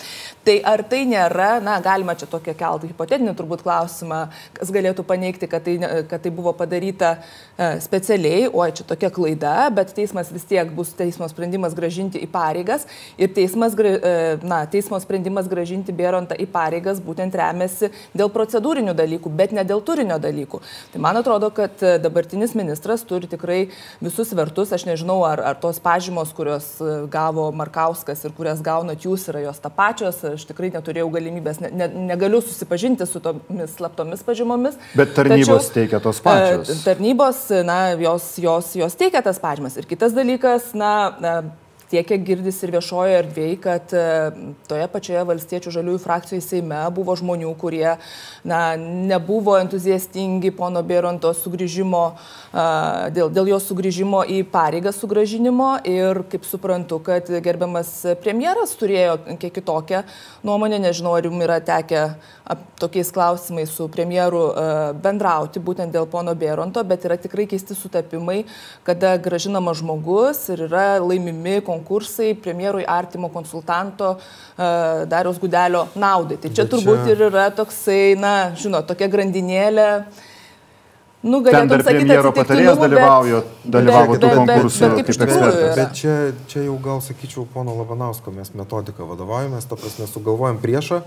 Tai ar tai nėra, na, galima čia tokią keltą hipotetinį turbūt klausimą, kas galėtų paneigti, kad tai, kad tai buvo padaryta e, specialiai, oi, čia tokia klaida, bet teismas vis tiek bus teismo sprendimas gražinti į pareigas ir teismas, e, na, teismo sprendimas gražinti Bėrontą į pareigas būtent remiasi dėl procedūrinių dalykų, bet ne dėl turinio dalykų. Tai man atrodo, kad dabartinis ministras turi tikrai visus vertus, aš nežinau, ar, ar tos pažymos, kurios e, gavo Markauskas ir kurias gaunat jūs, yra jos tapačios, aš tikrai neturėjau galimybės, ne, ne, negaliu susipažinti su tomis slaptomis pažymomis. Bet tarnybos Tačiau, teikia tos pačios. E, tarnybos, na, jos, jos, jos teikia tas pažymas. Ir kitas dalykas, na, tiek, kiek girdis ir viešojo erdvėje, kad e, toje pačioje valstiečių žaliųjų frakcijoje Seime buvo žmonių, kurie na, nebuvo entuziastingi pono Bėronto sugrįžimo, dėl, dėl jo sugrįžimo į pareigą sugražinimo. Ir kaip suprantu, kad gerbiamas premjeras turėjo kiek kitokią nuomonę, nežinau, ar jums yra tekę tokiais klausimais su premjeru bendrauti būtent dėl pono Bėronto, bet yra tikrai keisti sutapimai, kada gražinamas žmogus ir yra laimimi konkursai konkursai premjerui artimo konsultanto uh, Dariaus Gudelio naudai. Tai čia Bet turbūt čia... ir yra toksai, na, žinot, tokia grandinėlė. Nu, Ten dar premjero patarėjas dalyvaujo, dalyvavo tų konkursų kaip ekspertas. Bet čia, čia jau gal sakyčiau, pono Labanausko mes metodiką vadovaujamės, to prasme sugalvojam priešą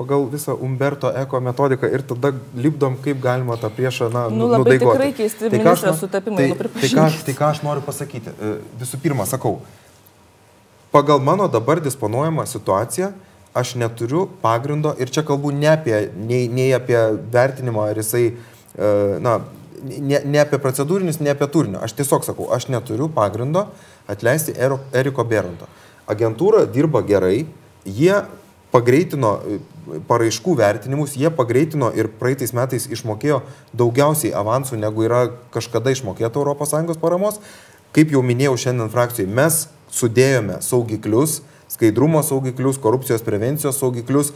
pagal visą Umberto Eko metodiką ir tada lipdom, kaip galima tą priešą, na, nu, labai nudaigoti. tikrai keisti tai ministro sutapimai. Tai, tai, ką, tai ką aš noriu pasakyti? E, visų pirma, sakau, pagal mano dabar disponuojamą situaciją aš neturiu pagrindo ir čia kalbu ne apie, nei, nei apie vertinimą, ar jisai, e, na, ne, ne apie procedūrinius, ne apie turinio. Aš tiesiog sakau, aš neturiu pagrindo atleisti Eriko Beranto. Agentūra dirba gerai, jie pagreitino e, paraiškų vertinimus, jie pagreitino ir praeitais metais išmokėjo daugiausiai avansų, negu yra kažkada išmokėta ES paramos. Kaip jau minėjau šiandien frakcijai, mes sudėjome saugiklius, skaidrumo saugiklius, korupcijos prevencijos saugiklius,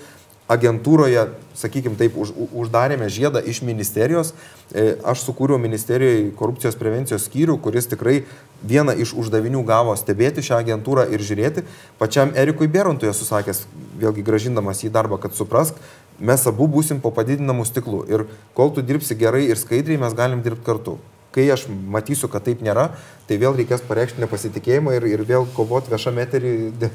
agentūroje, sakykime taip, už, uždarėme žiedą iš ministerijos. E, aš sukūriau ministerijoje korupcijos prevencijos skyrių, kuris tikrai vieną iš uždavinių gavo stebėti šią agentūrą ir žiūrėti. Pačiam Erikui Berontui esu sakęs, vėlgi gražindamas į darbą, kad suprask, mes abu būsim po padidinamų stiklų ir kol tu dirbsi gerai ir skaidriai, mes galim dirbti kartu. Kai aš matysiu, kad taip nėra, tai vėl reikės pareikšti nepasitikėjimą ir, ir vėl kovoti viešame eterį dėl,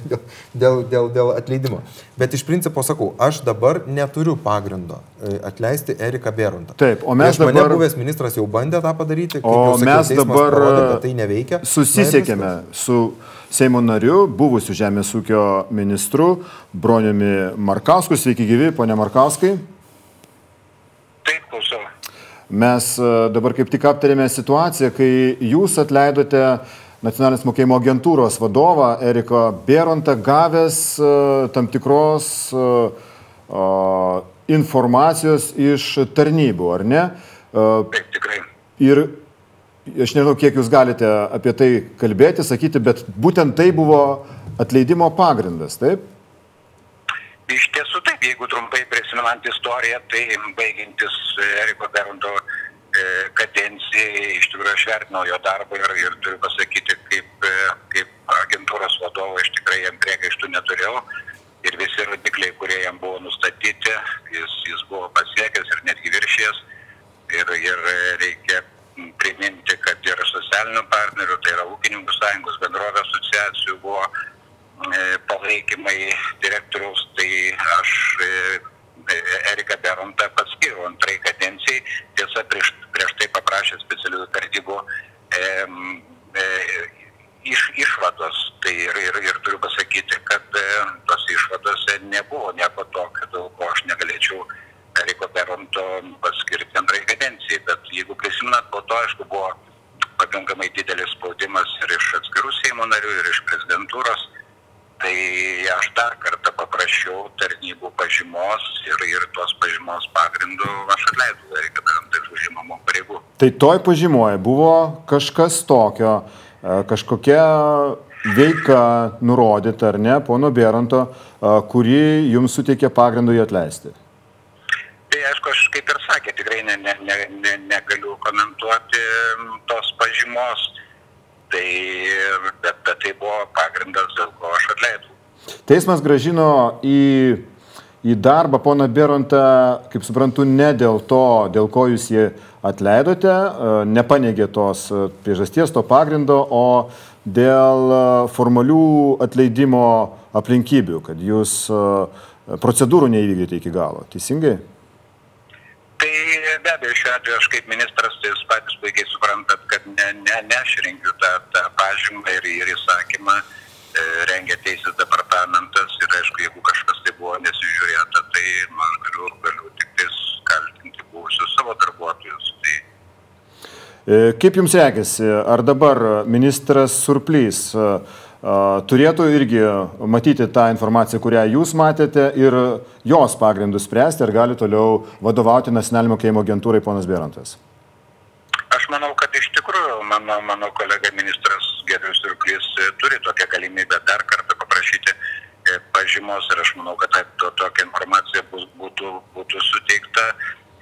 dėl, dėl, dėl atleidimo. Bet iš principo sakau, aš dabar neturiu pagrindo e, atleisti Eriką Beruntą. Taip, o mes Prieš dabar... Mane buvęs ministras jau bandė tą padaryti, o sakiau, mes dabar parodė, tai neveikia. Susisiekėme su Seimo nariu, buvusiu Žemės ūkio ministru Broniumi Markausku. Sveiki gyvi, ponė Markauskai. Mes e, dabar kaip tik aptarėme situaciją, kai jūs atleidote nacionalinės mokėjimo agentūros vadovą Eriką Bėrontą, gavęs tam tikros informacijos iš tarnybų, ar ne? Taip, tikrai. Ir aš nežinau, kiek jūs galite apie tai kalbėti, sakyti, bet būtent tai buvo atleidimo pagrindas, taip? Jeigu trumpai prisimenant istoriją, tai baigintis Eriko Beronto e, kadencijai, iš tikrųjų aš vertinau jo darbą ir, ir turiu pasakyti, kaip, e, kaip agentūros vadovas aš tikrai jam priekaištų neturėjau ir visi rodikliai, kurie jam buvo nustatyti, jis, jis buvo pasiekęs ir netgi viršės. Ir, ir reikia priminti, kad ir socialinių partnerių, tai yra ūkininkų sąjungos bendrovės asociacijų buvo E, palaikymai direktoriaus, tai aš e, Erika Berontą paskiriau antrai kadencijai, tiesa prieš, prieš tai paprašė specialiųjų tarnybų e, e, iš, išvados. Tai ir, ir, ir turiu pasakyti, kad e, tos išvadose nebuvo nieko tokio, dėl ko aš negalėčiau Eriko Beronto paskirti antrai kadencijai. Bet jeigu prisimenat, po to aišku buvo pakankamai didelis spaudimas ir iš atskirų Seimo narių, ir iš prezidentūros tai aš dar kartą paprašiau tarnybų pažymos ir, ir tos pažymos pagrindu aš atleidau Eriką Berantą iš užimamų pareigų. Tai toj pažymoje buvo kažkas tokio, e, kažkokia veika nurodyta, ar ne, pono Beranto, e, kuri jums suteikė pagrindų jį atleisti? Tai aišku, aš kaip ir sakė, tikrai ne, ne, ne, ne, negaliu komentuoti tos pažymos Tai, bet, bet tai buvo pagrindas, dėl ko aš atleidau. Teismas gražino į, į darbą poną Berontą, kaip suprantu, ne dėl to, dėl ko jūs jį atleidote, e, nepaneigė tos e, priežasties, to pagrindo, o dėl e, formalių atleidimo aplinkybių, kad jūs procedūrų neįvykdėte iki galo. Teisingai? Be abejo, šiuo atveju aš kaip ministras, tai jūs patys puikiai suprantat, kad ne, ne, ne aš rengiu tą, tą pažymą ir, ir įsakymą, e, rengia teisės departamentas ir aišku, jeigu kažkas tai buvo nesižiūrėta, tai aš galiu, galiu tik tais kaltinti buvusius savo darbuotojus. Tai... E, kaip jums sekėsi, ar dabar ministras Surplys e, turėtų irgi matyti tą informaciją, kurią jūs matėte ir jos pagrindų spręsti, ar gali toliau vadovauti nacionalinio mokėjimo agentūrai ponas Berantas? Aš manau, kad iš tikrųjų mano, mano kolega ministras Gedrius Surplys turi tokią galimybę dar kartą paprašyti e, pažymos ir aš manau, kad to, tokia informacija bus, būtų, būtų suteikta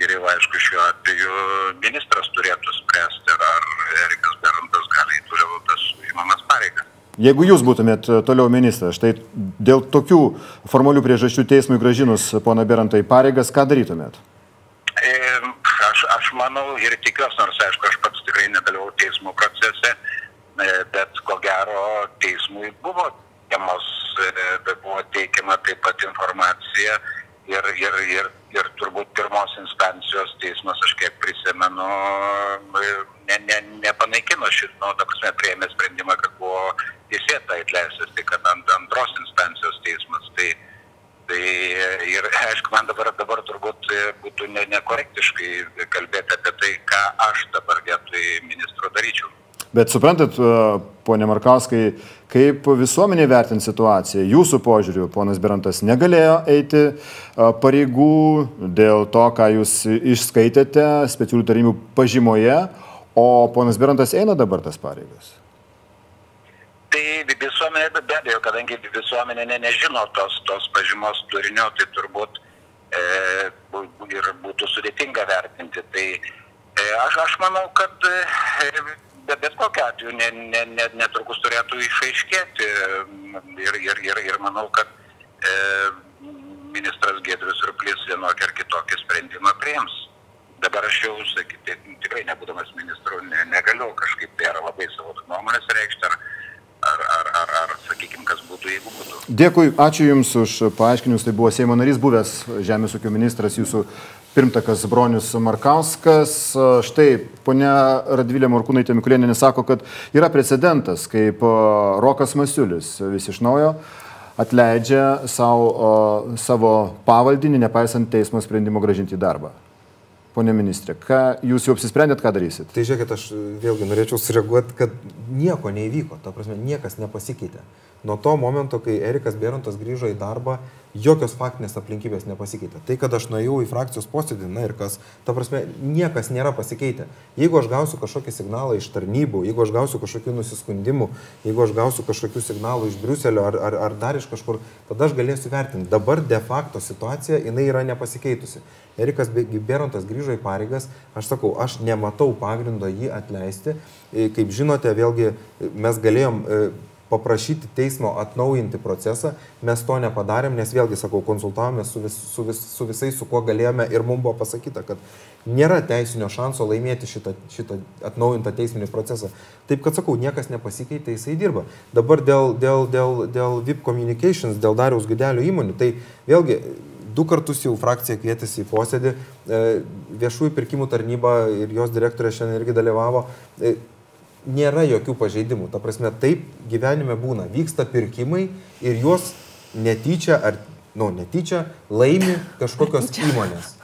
ir jau aišku šiuo atveju ministras turėtų spręsti, ar Erikas Berantas gali toliau tas užimamas pareigas. Jeigu jūs būtumėt e, toliau ministras, štai dėl tokių formalių priežasčių teismui gražinus pono Berantai pareigas, ką darytumėt? E, aš, aš manau ir tikiuosi, nors aišku, aš pats tikrai nedalyvau teismo procese, e, bet ko gero teismui buvo temos, buvo teikiama taip pat informacija ir, ir, ir, ir turbūt pirmos instancijos teismas, aš kiek prisimenu, ne, ne, nepanaikino šitą, nu, ta prasme, prieėmė sprendimą, kad buvo teisėtai atleistas, kad ant antros instancijos teismas. Tai, tai ir aišku, man dabar, dabar turbūt būtų ne, nekorektiškai kalbėti apie tai, ką aš dabar vietoj ministro daryčiau. Bet suprantat, ponė Markauskai, kaip visuomenė vertint situaciją, jūsų požiūriu, ponas Berantas negalėjo eiti pareigų dėl to, ką jūs išskaitėte specialių tarnybų pažymoje, o ponas Berantas eina dabar tas pareigas tai visuomenė be abejo kadangi visuomenė ne, nežino tos, tos pažymos turinio, tai turbūt e, ir būtų sudėtinga vertinti. Tai e, aš, aš manau, kad e, bet, bet kokiu atveju ne, ne, ne, netrukus turėtų išaiškėti ir, ir, ir, ir manau, kad e, ministras Gedrius Ruplys vienokį ar kitokį sprendimą priims. Dabar aš jau, sakyti, tikrai nebūdamas ministru, ne, negaliu kažkaip tai ar labai savo nuomonės reikšti, ar, ar, ar, ar, ar sakykime, kas būtų, jeigu būtų. Dėkui, ačiū Jums už paaiškinimus. Tai buvo Seimo narys, buvęs Žemės ūkio ministras, Jūsų pirmtakas Bronius Markauskas. Štai ponia Radvilė Morkūnaitė Mikulėnė sako, kad yra precedentas, kaip Rokas Masiulis vis iš naujo atleidžia savo, savo pavaldinį, nepaisant teismo sprendimo gražinti į darbą. ponė ministrė, ką jūs jau apsisprendėt, ką darysit? Tai žiūrėkit, aš vėlgi norėčiau sureaguoti, kad nieko neįvyko, ta prasme, niekas nepasikeitė. Nuo to momento, kai Erikas Berantas grįžo į darbą, jokios faktinės aplinkybės nepasikeitė. Tai, kad aš nuėjau į frakcijos posėdį, na ir kas, ta prasme, niekas nėra pasikeitę. Jeigu aš gausiu kažkokį signalą iš tarnybų, jeigu aš gausiu kažkokių nusiskundimų, jeigu aš gausiu kažkokių signalų iš Briuselio ar, ar, ar dar iš kažkur, tada aš galėsiu vertinti. Dabar de facto situacija, jinai yra nepasikeitusi. Erikas Berantas grįžo į pareigas, aš sakau, aš nematau pagrindo jį atleisti. Kaip žinote, vėlgi mes galėjom paprašyti teismo atnaujinti procesą, mes to nepadarėm, nes vėlgi, sakau, konsultavomės su, vis, su, vis, su visais, su kuo galėjome ir mums buvo pasakyta, kad nėra teisinio šanso laimėti šitą, šitą atnaujintą teisminį procesą. Taip kad, sakau, niekas nepasikeitė, jisai dirba. Dabar dėl, dėl, dėl, dėl VIP Communications, dėl Dariaus Gudelio įmonių, tai vėlgi du kartus jau frakcija kvietėsi į posėdį, e, viešųjų pirkimų tarnyba ir jos direktorė šiandien irgi dalyvavo. Nėra jokių pažeidimų. Ta prasme, taip gyvenime būna. Vyksta pirkimai ir juos netyčia ar, nu, netyčia laimi kažkokios įmonės.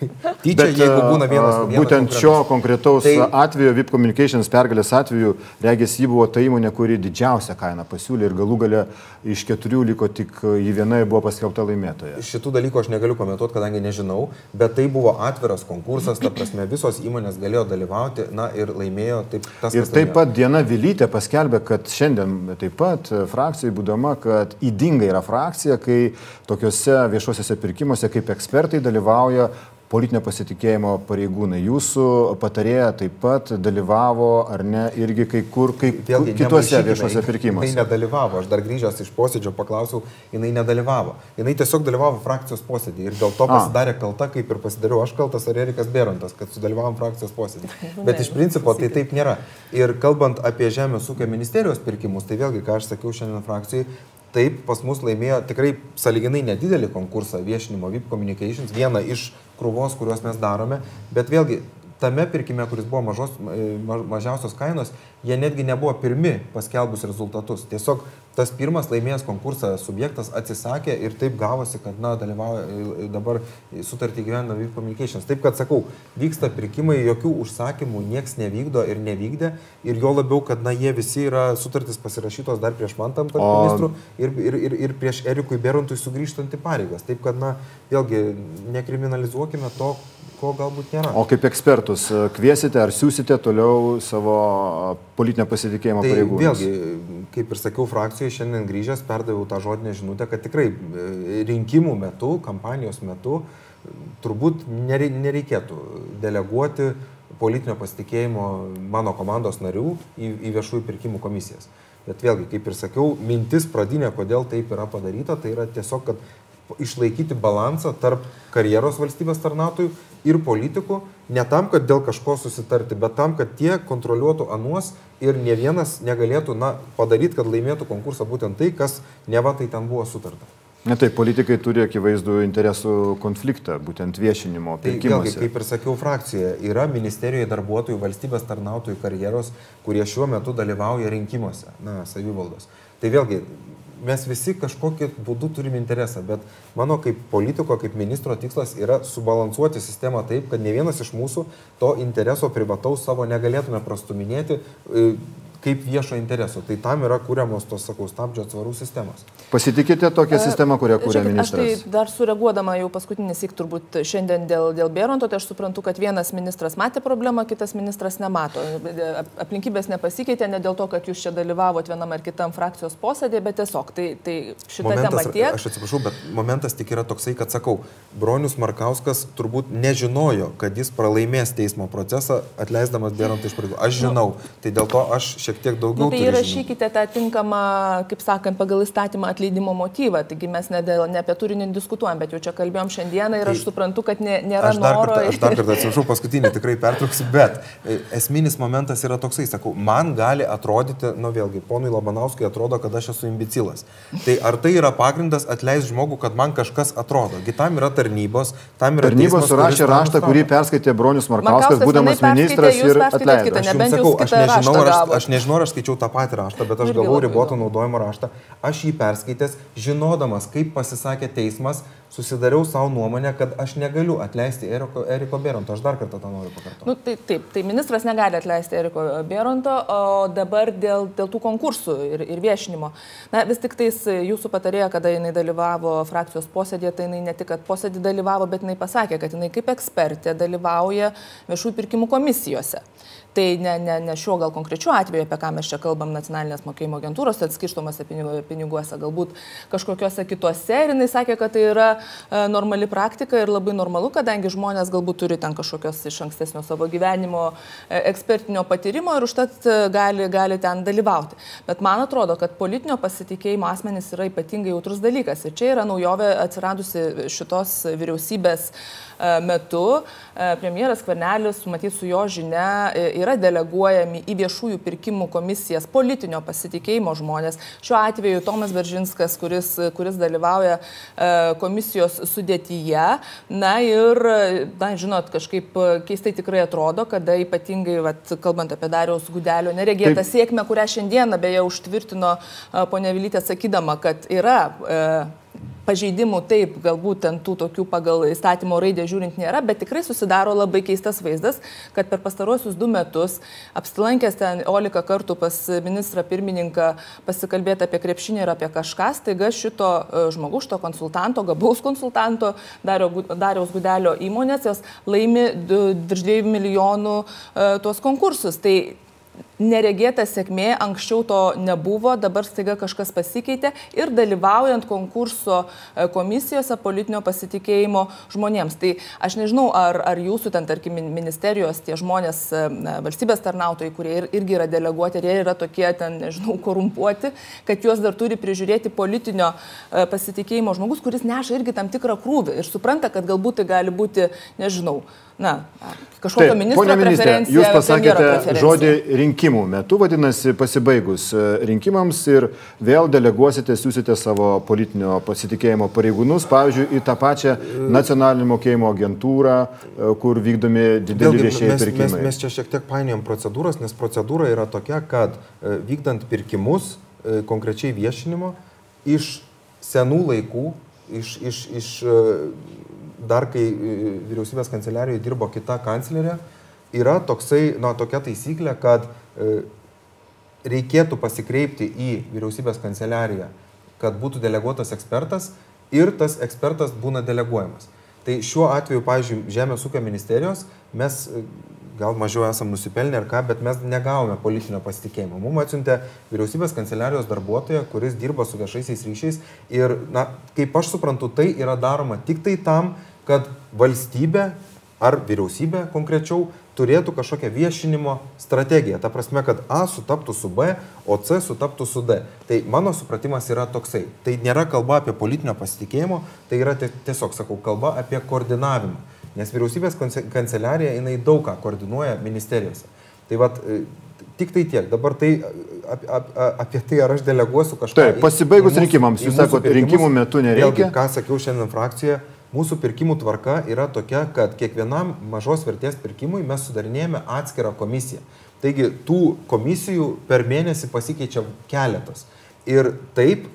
Tyčia, Bet, jeigu būna vienas. vienas būtent šio konkretaus tai, atveju, VIP Communications pergalės atveju, regis jį buvo ta įmonė, kuri didžiausią kainą pasiūlė ir galų gale iš keturių liko tik jį viena ir buvo paskelbta laimėtoja. Šitų dalykų aš negaliu komentuoti, kadangi nežinau, bet tai buvo atviras konkursas, ta prasme visos įmonės galėjo dalyvauti, na ir laimėjo taip tas. Ir taip pat Diena Vilytė paskelbė, kad šiandien taip pat frakcijai būdama, kad įdinga yra frakcija, kai tokiuose viešuosiuose pirkimuose kaip ekspertai dalyvauja politinio pasitikėjimo pareigūnai. Jūsų patarėja taip pat dalyvavo, ar ne, irgi kai kur, kai Vėlgi, kituose viešuose pirkimuose. Jis nedalyvavo, aš dar grįžęs iš posėdžio paklausiau, jinai nedalyvavo. Jinai tiesiog dalyvavo frakcijos posėdį ir dėl to pasidarė kalta, kaip ir pasidariau aš kaltas ar Erikas Berantas, kad sudalyvavom frakcijos posėdį. Bet iš principo tai taip nėra. Ir kalbant apie Žemės ūkio ministerijos pirkimus, tai vėlgi, ką aš sakiau šiandien frakcijai, taip pas mus laimėjo tikrai saliginai nedidelį konkursą viešinimo VIP Communications, vieną iš krūvos, kuriuos mes darome, bet vėlgi tame pirkime, kuris buvo mažos, mažiausios kainos, jie netgi nebuvo pirmi paskelbus rezultatus. Tiesiog tas pirmas laimėjęs konkursą subjektas atsisakė ir taip gavosi, kad, na, dalyvauja e, dabar sutartį gyvena VIP Communications. Taip, kad sakau, vyksta pirkimai, jokių užsakymų nieks nevykdo ir nevykdė ir jo labiau, kad, na, jie visi yra sutartis pasirašytos dar prieš man tam tarp o... ministrų ir, ir, ir, ir prieš Erikui Berontui sugrįžtant į pareigas. Taip, kad, na, vėlgi, nekriminalizuokime to, ko galbūt nėra. O kaip ekspertus kviesite ar siūsite toliau savo politinio pasitikėjimo tai pareigūnus? Vėlgi, kaip ir sakiau, frakcijoje šiandien grįžęs perdaviau tą žodinę žinutę, kad tikrai e, rinkimų metu, kampanijos metu turbūt nereikėtų deleguoti politinio pasitikėjimo mano komandos narių į, į viešųjų pirkimų komisijas. Bet vėlgi, kaip ir sakiau, mintis pradinė, kodėl taip yra padaryta, tai yra tiesiog, kad išlaikyti balansą tarp karjeros valstybės tarnautojų ir politikų, ne tam, kad dėl kažko susitarti, bet tam, kad tie kontroliuotų anuos ir ne vienas negalėtų na, padaryti, kad laimėtų konkursą būtent tai, kas neva tai ten buvo sutarta. Na taip, politikai turi akivaizdų interesų konfliktą, būtent viešinimo. Tai vėlgi, kaip ir sakiau frakcijoje, yra ministerijoje darbuotojų, valstybės tarnautojų karjeros, kurie šiuo metu dalyvauja rinkimuose, na, savivaldos. Tai vėlgi, mes visi kažkokiu būdu turim interesą, bet mano kaip politiko, kaip ministro tikslas yra subalansuoti sistemą taip, kad ne vienas iš mūsų to intereso privataus savo negalėtume prastuminėti e, kaip viešo intereso. Tai tam yra kūriamos tos, sakau, stabdžio atsvarų sistemos. Pasitikite tokią e, sistemą, kurią kūrė ministras? Aš tai dar sureaguodama jau paskutinį sik turbūt šiandien dėl, dėl Bėronto, tai aš suprantu, kad vienas ministras matė problemą, kitas ministras nemato. Aplinkybės nepasikeitė ne dėl to, kad jūs čia dalyvavote vienam ar kitam frakcijos posėdėje, bet tiesiog tai, tai šitą momentas, temą tiek. Aš atsiprašau, bet momentas tik yra toksai, kad sakau, Bronius Markauskas turbūt nežinojo, kad jis pralaimės teismo procesą, atleisdamas Bėrontą iš pareigų. Aš žinau, nu, tai dėl to aš šiek tiek daugiau. Nu, tai įrašykite tą tinkamą, kaip sakant, pagal įstatymą atleidimo motyvą. Taigi mes ne, dėl, ne apie turinį diskutuojam, bet jau čia kalbėjom šiandieną ir tai, aš suprantu, kad nė, nėra aš noro. Kartą, aš dar kartą atsiprašau, paskutinį tikrai pertrauksiu, bet e, esminis momentas yra toksai, sakau, man gali atrodyti, nu vėlgi, ponui Labanauskui atrodo, kad aš esu imbecilas. Tai ar tai yra pagrindas atleisti žmogų, kad man kažkas atrodo? Kitam yra tarnybos, tam yra tarnybos surašė raštą, kurį perskaitė Bronius Markauskas, būdamas ministras ir atleido. Aš, sakau, aš nežinau, aš, aš nežinau, nežinau, ar aš skaičiau tą patį raštą, bet aš gavau riboto naudojimo raštą. Aš jį perskaitęs, žinodamas, kaip pasisakė teismas, susidariau savo nuomonę, kad aš negaliu atleisti Eriko, Eriko Beronto. Aš dar kartą tą noriu pakartoti. Nu, tai, taip, tai ministras negali atleisti Eriko Beronto, o dabar dėl, dėl tų konkursų ir, ir viešinimo. Na, vis tik tais jūsų patarėja, kada jinai dalyvavo frakcijos posėdėje, tai jinai ne tik, kad posėdį dalyvavo, bet jinai pasakė, kad jinai kaip ekspertė dalyvauja viešųjų pirkimų komisijose. Tai ne, ne, ne šiuo gal konkrečiu atveju, apie ką mes čia kalbam, nacionalinės mokėjimo agentūros atskirštomose piniguose, galbūt kažkokiuose kituose. Ir jinai sakė, kad tai yra e, normali praktika ir labai normalu, kadangi žmonės galbūt turi ten kažkokios iš ankstesnio savo gyvenimo e, ekspertinio patyrimo ir užtat e, gali, gali ten dalyvauti. Bet man atrodo, kad politinio pasitikėjimo asmenys yra ypatingai jautrus dalykas. Ir čia yra naujovė atsiradusi šitos vyriausybės e, metu. E, Premjeras Kvarnelis, matyt, su jo žinia e, yra deleguojami į viešųjų pirkimų komisijas politinio pasitikėjimo žmonės. Šiuo atveju Tomas Beržinskas, kuris, kuris dalyvauja e, komisijos sudėtyje. Na ir, na, žinot, kažkaip keistai tikrai atrodo, kada ypatingai, vat, kalbant apie Dariaus Gudelio neregėtą Taip. sėkmę, kurią šiandieną beje užtvirtino e, ponia Vilytė sakydama, kad yra e, pažeidimų taip, galbūt ten tų tokių pagal įstatymo raidę žiūrint nėra, bet tikrai susidaro labai keistas vaizdas, kad per pastaruosius du metus apsilankęs ten Olika kartų pas ministrą pirmininką pasikalbėti apie krepšinį ir apie kažką, staiga šito e, žmogus, šito konsultanto, gabaus konsultanto, Dariaus Gudelio įmonės, jos laimi virš 2 milijonų e, tuos konkursus. Tai neregėta sėkmė, anksčiau to nebuvo, dabar staiga kažkas pasikeitė ir dalyvaujant konkurso e, komisijose politinio pasitikėjimo žmonėms. Tai aš nežinau, ar, ar jūsų ten, tarkim, min- ministerijos tie žmonės, e, valstybės tarnautojai, kurie ir, irgi yra deleguoti, ar jie yra tokie ten, nežinau, korumpuoti, kad juos dar turi prižiūrėti politinio e, pasitikėjimo žmogus, kuris neša irgi tam tikrą krūvį ir supranta, kad galbūt tai gali būti, nežinau, na, kažkokio ministro ponia ministrė, preferencija. jūs pasakėte žodį rinkimų metu, vadinasi, pasibaigus e, rinkimams ir vėl deleguosite, siūsite savo politinio pasitikėjimo pareigūnus, pavyzdžiui, į tą pačią nacionalinį mokėjimo agentūrą, e, kur vykdomi dideli viešieji mes, mes, pirkimai. mes čia šiek tiek painiojam procedūras, nes procedūra yra tokia, kad e, vykdant pirkimus, konkrečiai viešinimo, iš senų laikų, iš, iš, iš dar kai vyriausybės kanceliarijoje dirbo kita kanclerė, yra toksai, na, tokia taisyklė, kad reikėtų pasikreipti į vyriausybės kanceliariją, kad būtų deleguotas ekspertas ir tas ekspertas būna deleguojamas. Tai šiuo atveju, pavyzdžiui, Žemės ūkio ministerijos mes e, gal mažiau esam nusipelnę ar ką, bet mes negavome politinio pasitikėjimo. Mums atsiuntė vyriausybės kanceliarijos darbuotoja, kuris dirba su viešaisiais ryšiais ir, na, kaip aš suprantu, tai yra daroma tik tai tam, kad valstybė ar vyriausybė konkrečiau turėtų kažkokią viešinimo strategiją. Ta prasme, kad A sutaptų su B, o C sutaptų su D. Tai mano supratimas yra toksai. Tai nėra kalba apie politinio pasitikėjimo, tai yra tie- tiesiog, sakau, kalba apie koordinavimą. Nes vyriausybės kanceliarija, jinai daug ką koordinuoja ministerijose. Tai vad, tik tai tiek. Dabar tai apie, apie, apie tai, ar aš deleguosiu kažką. Taip, į- pasibaigus į mūsų- rinkimams, į jūs mūsų sakot, pirkimus. rinkimų metu nereikia. Vėlgi, ką sakiau šiandien frakcijoje, mūsų pirkimų tvarka yra tokia, kad kiekvienam mažos vertės pirkimui mes sudarinėjame atskirą komisiją. Taigi tų komisijų per mėnesį pasikeičia keletas. Ir taip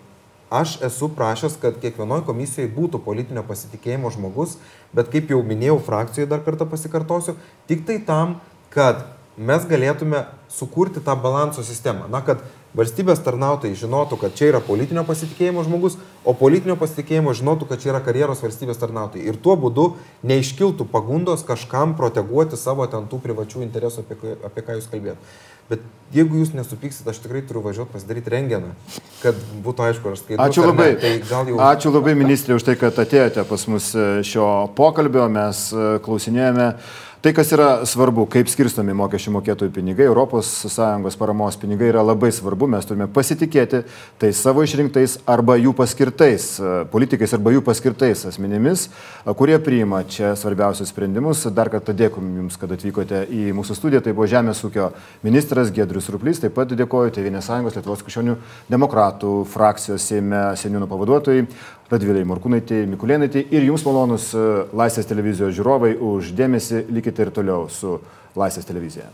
aš esu prašęs, kad kiekvienoje komisijoje būtų politinio pasitikėjimo žmogus, bet kaip jau minėjau frakcijoje, dar kartą pasikartosiu, tik tai tam, kad mes galėtume sukurti tą balanso sistemą. Na, kad valstybės tarnautojai žinotų, kad čia yra politinio pasitikėjimo žmogus, o politinio pasitikėjimo žinotų, kad čia yra karjeros valstybės tarnautojai. Ir tuo būdu neiškiltų pagundos kažkam proteguoti savo ten tų privačių interesų, apie, apie ką jūs kalbėt. Bet jeigu jūs nesupyksit, aš tikrai turiu važiuoti pasidaryti renginą, kad būtų aišku, aš skaitau. Ačiū labai. Tai gal jau... Ačiū labai ministrė už tai, kad atėjote pas mus e, šio pokalbio. Mes e, klausinėjome tai, kas yra svarbu, kaip skirstomi mokesčių mokėtojų pinigai. ES paramos pinigai yra labai svarbu. Mes turime pasitikėti tai savo išrinktais arba jų paskirtais e, politikais arba jų paskirtais asmenimis, e, kurie priima čia svarbiausius sprendimus. Dar kartą dėkui Jums, kad atvykote į mūsų studiją. Tai buvo Žemės ūkio ministras Gedrius Ruplys. Taip pat dėkoju Tevinės sąjungos Lietuvos krikščionių demokratų frakcijos Seime seniūnų pavaduotojai Radvilai Morkūnaitė, Mikulėnaitė ir Jums malonus e, Laisvės televizijos žiūrovai už dėmesį. Likite ir toliau su Laisvės televizija.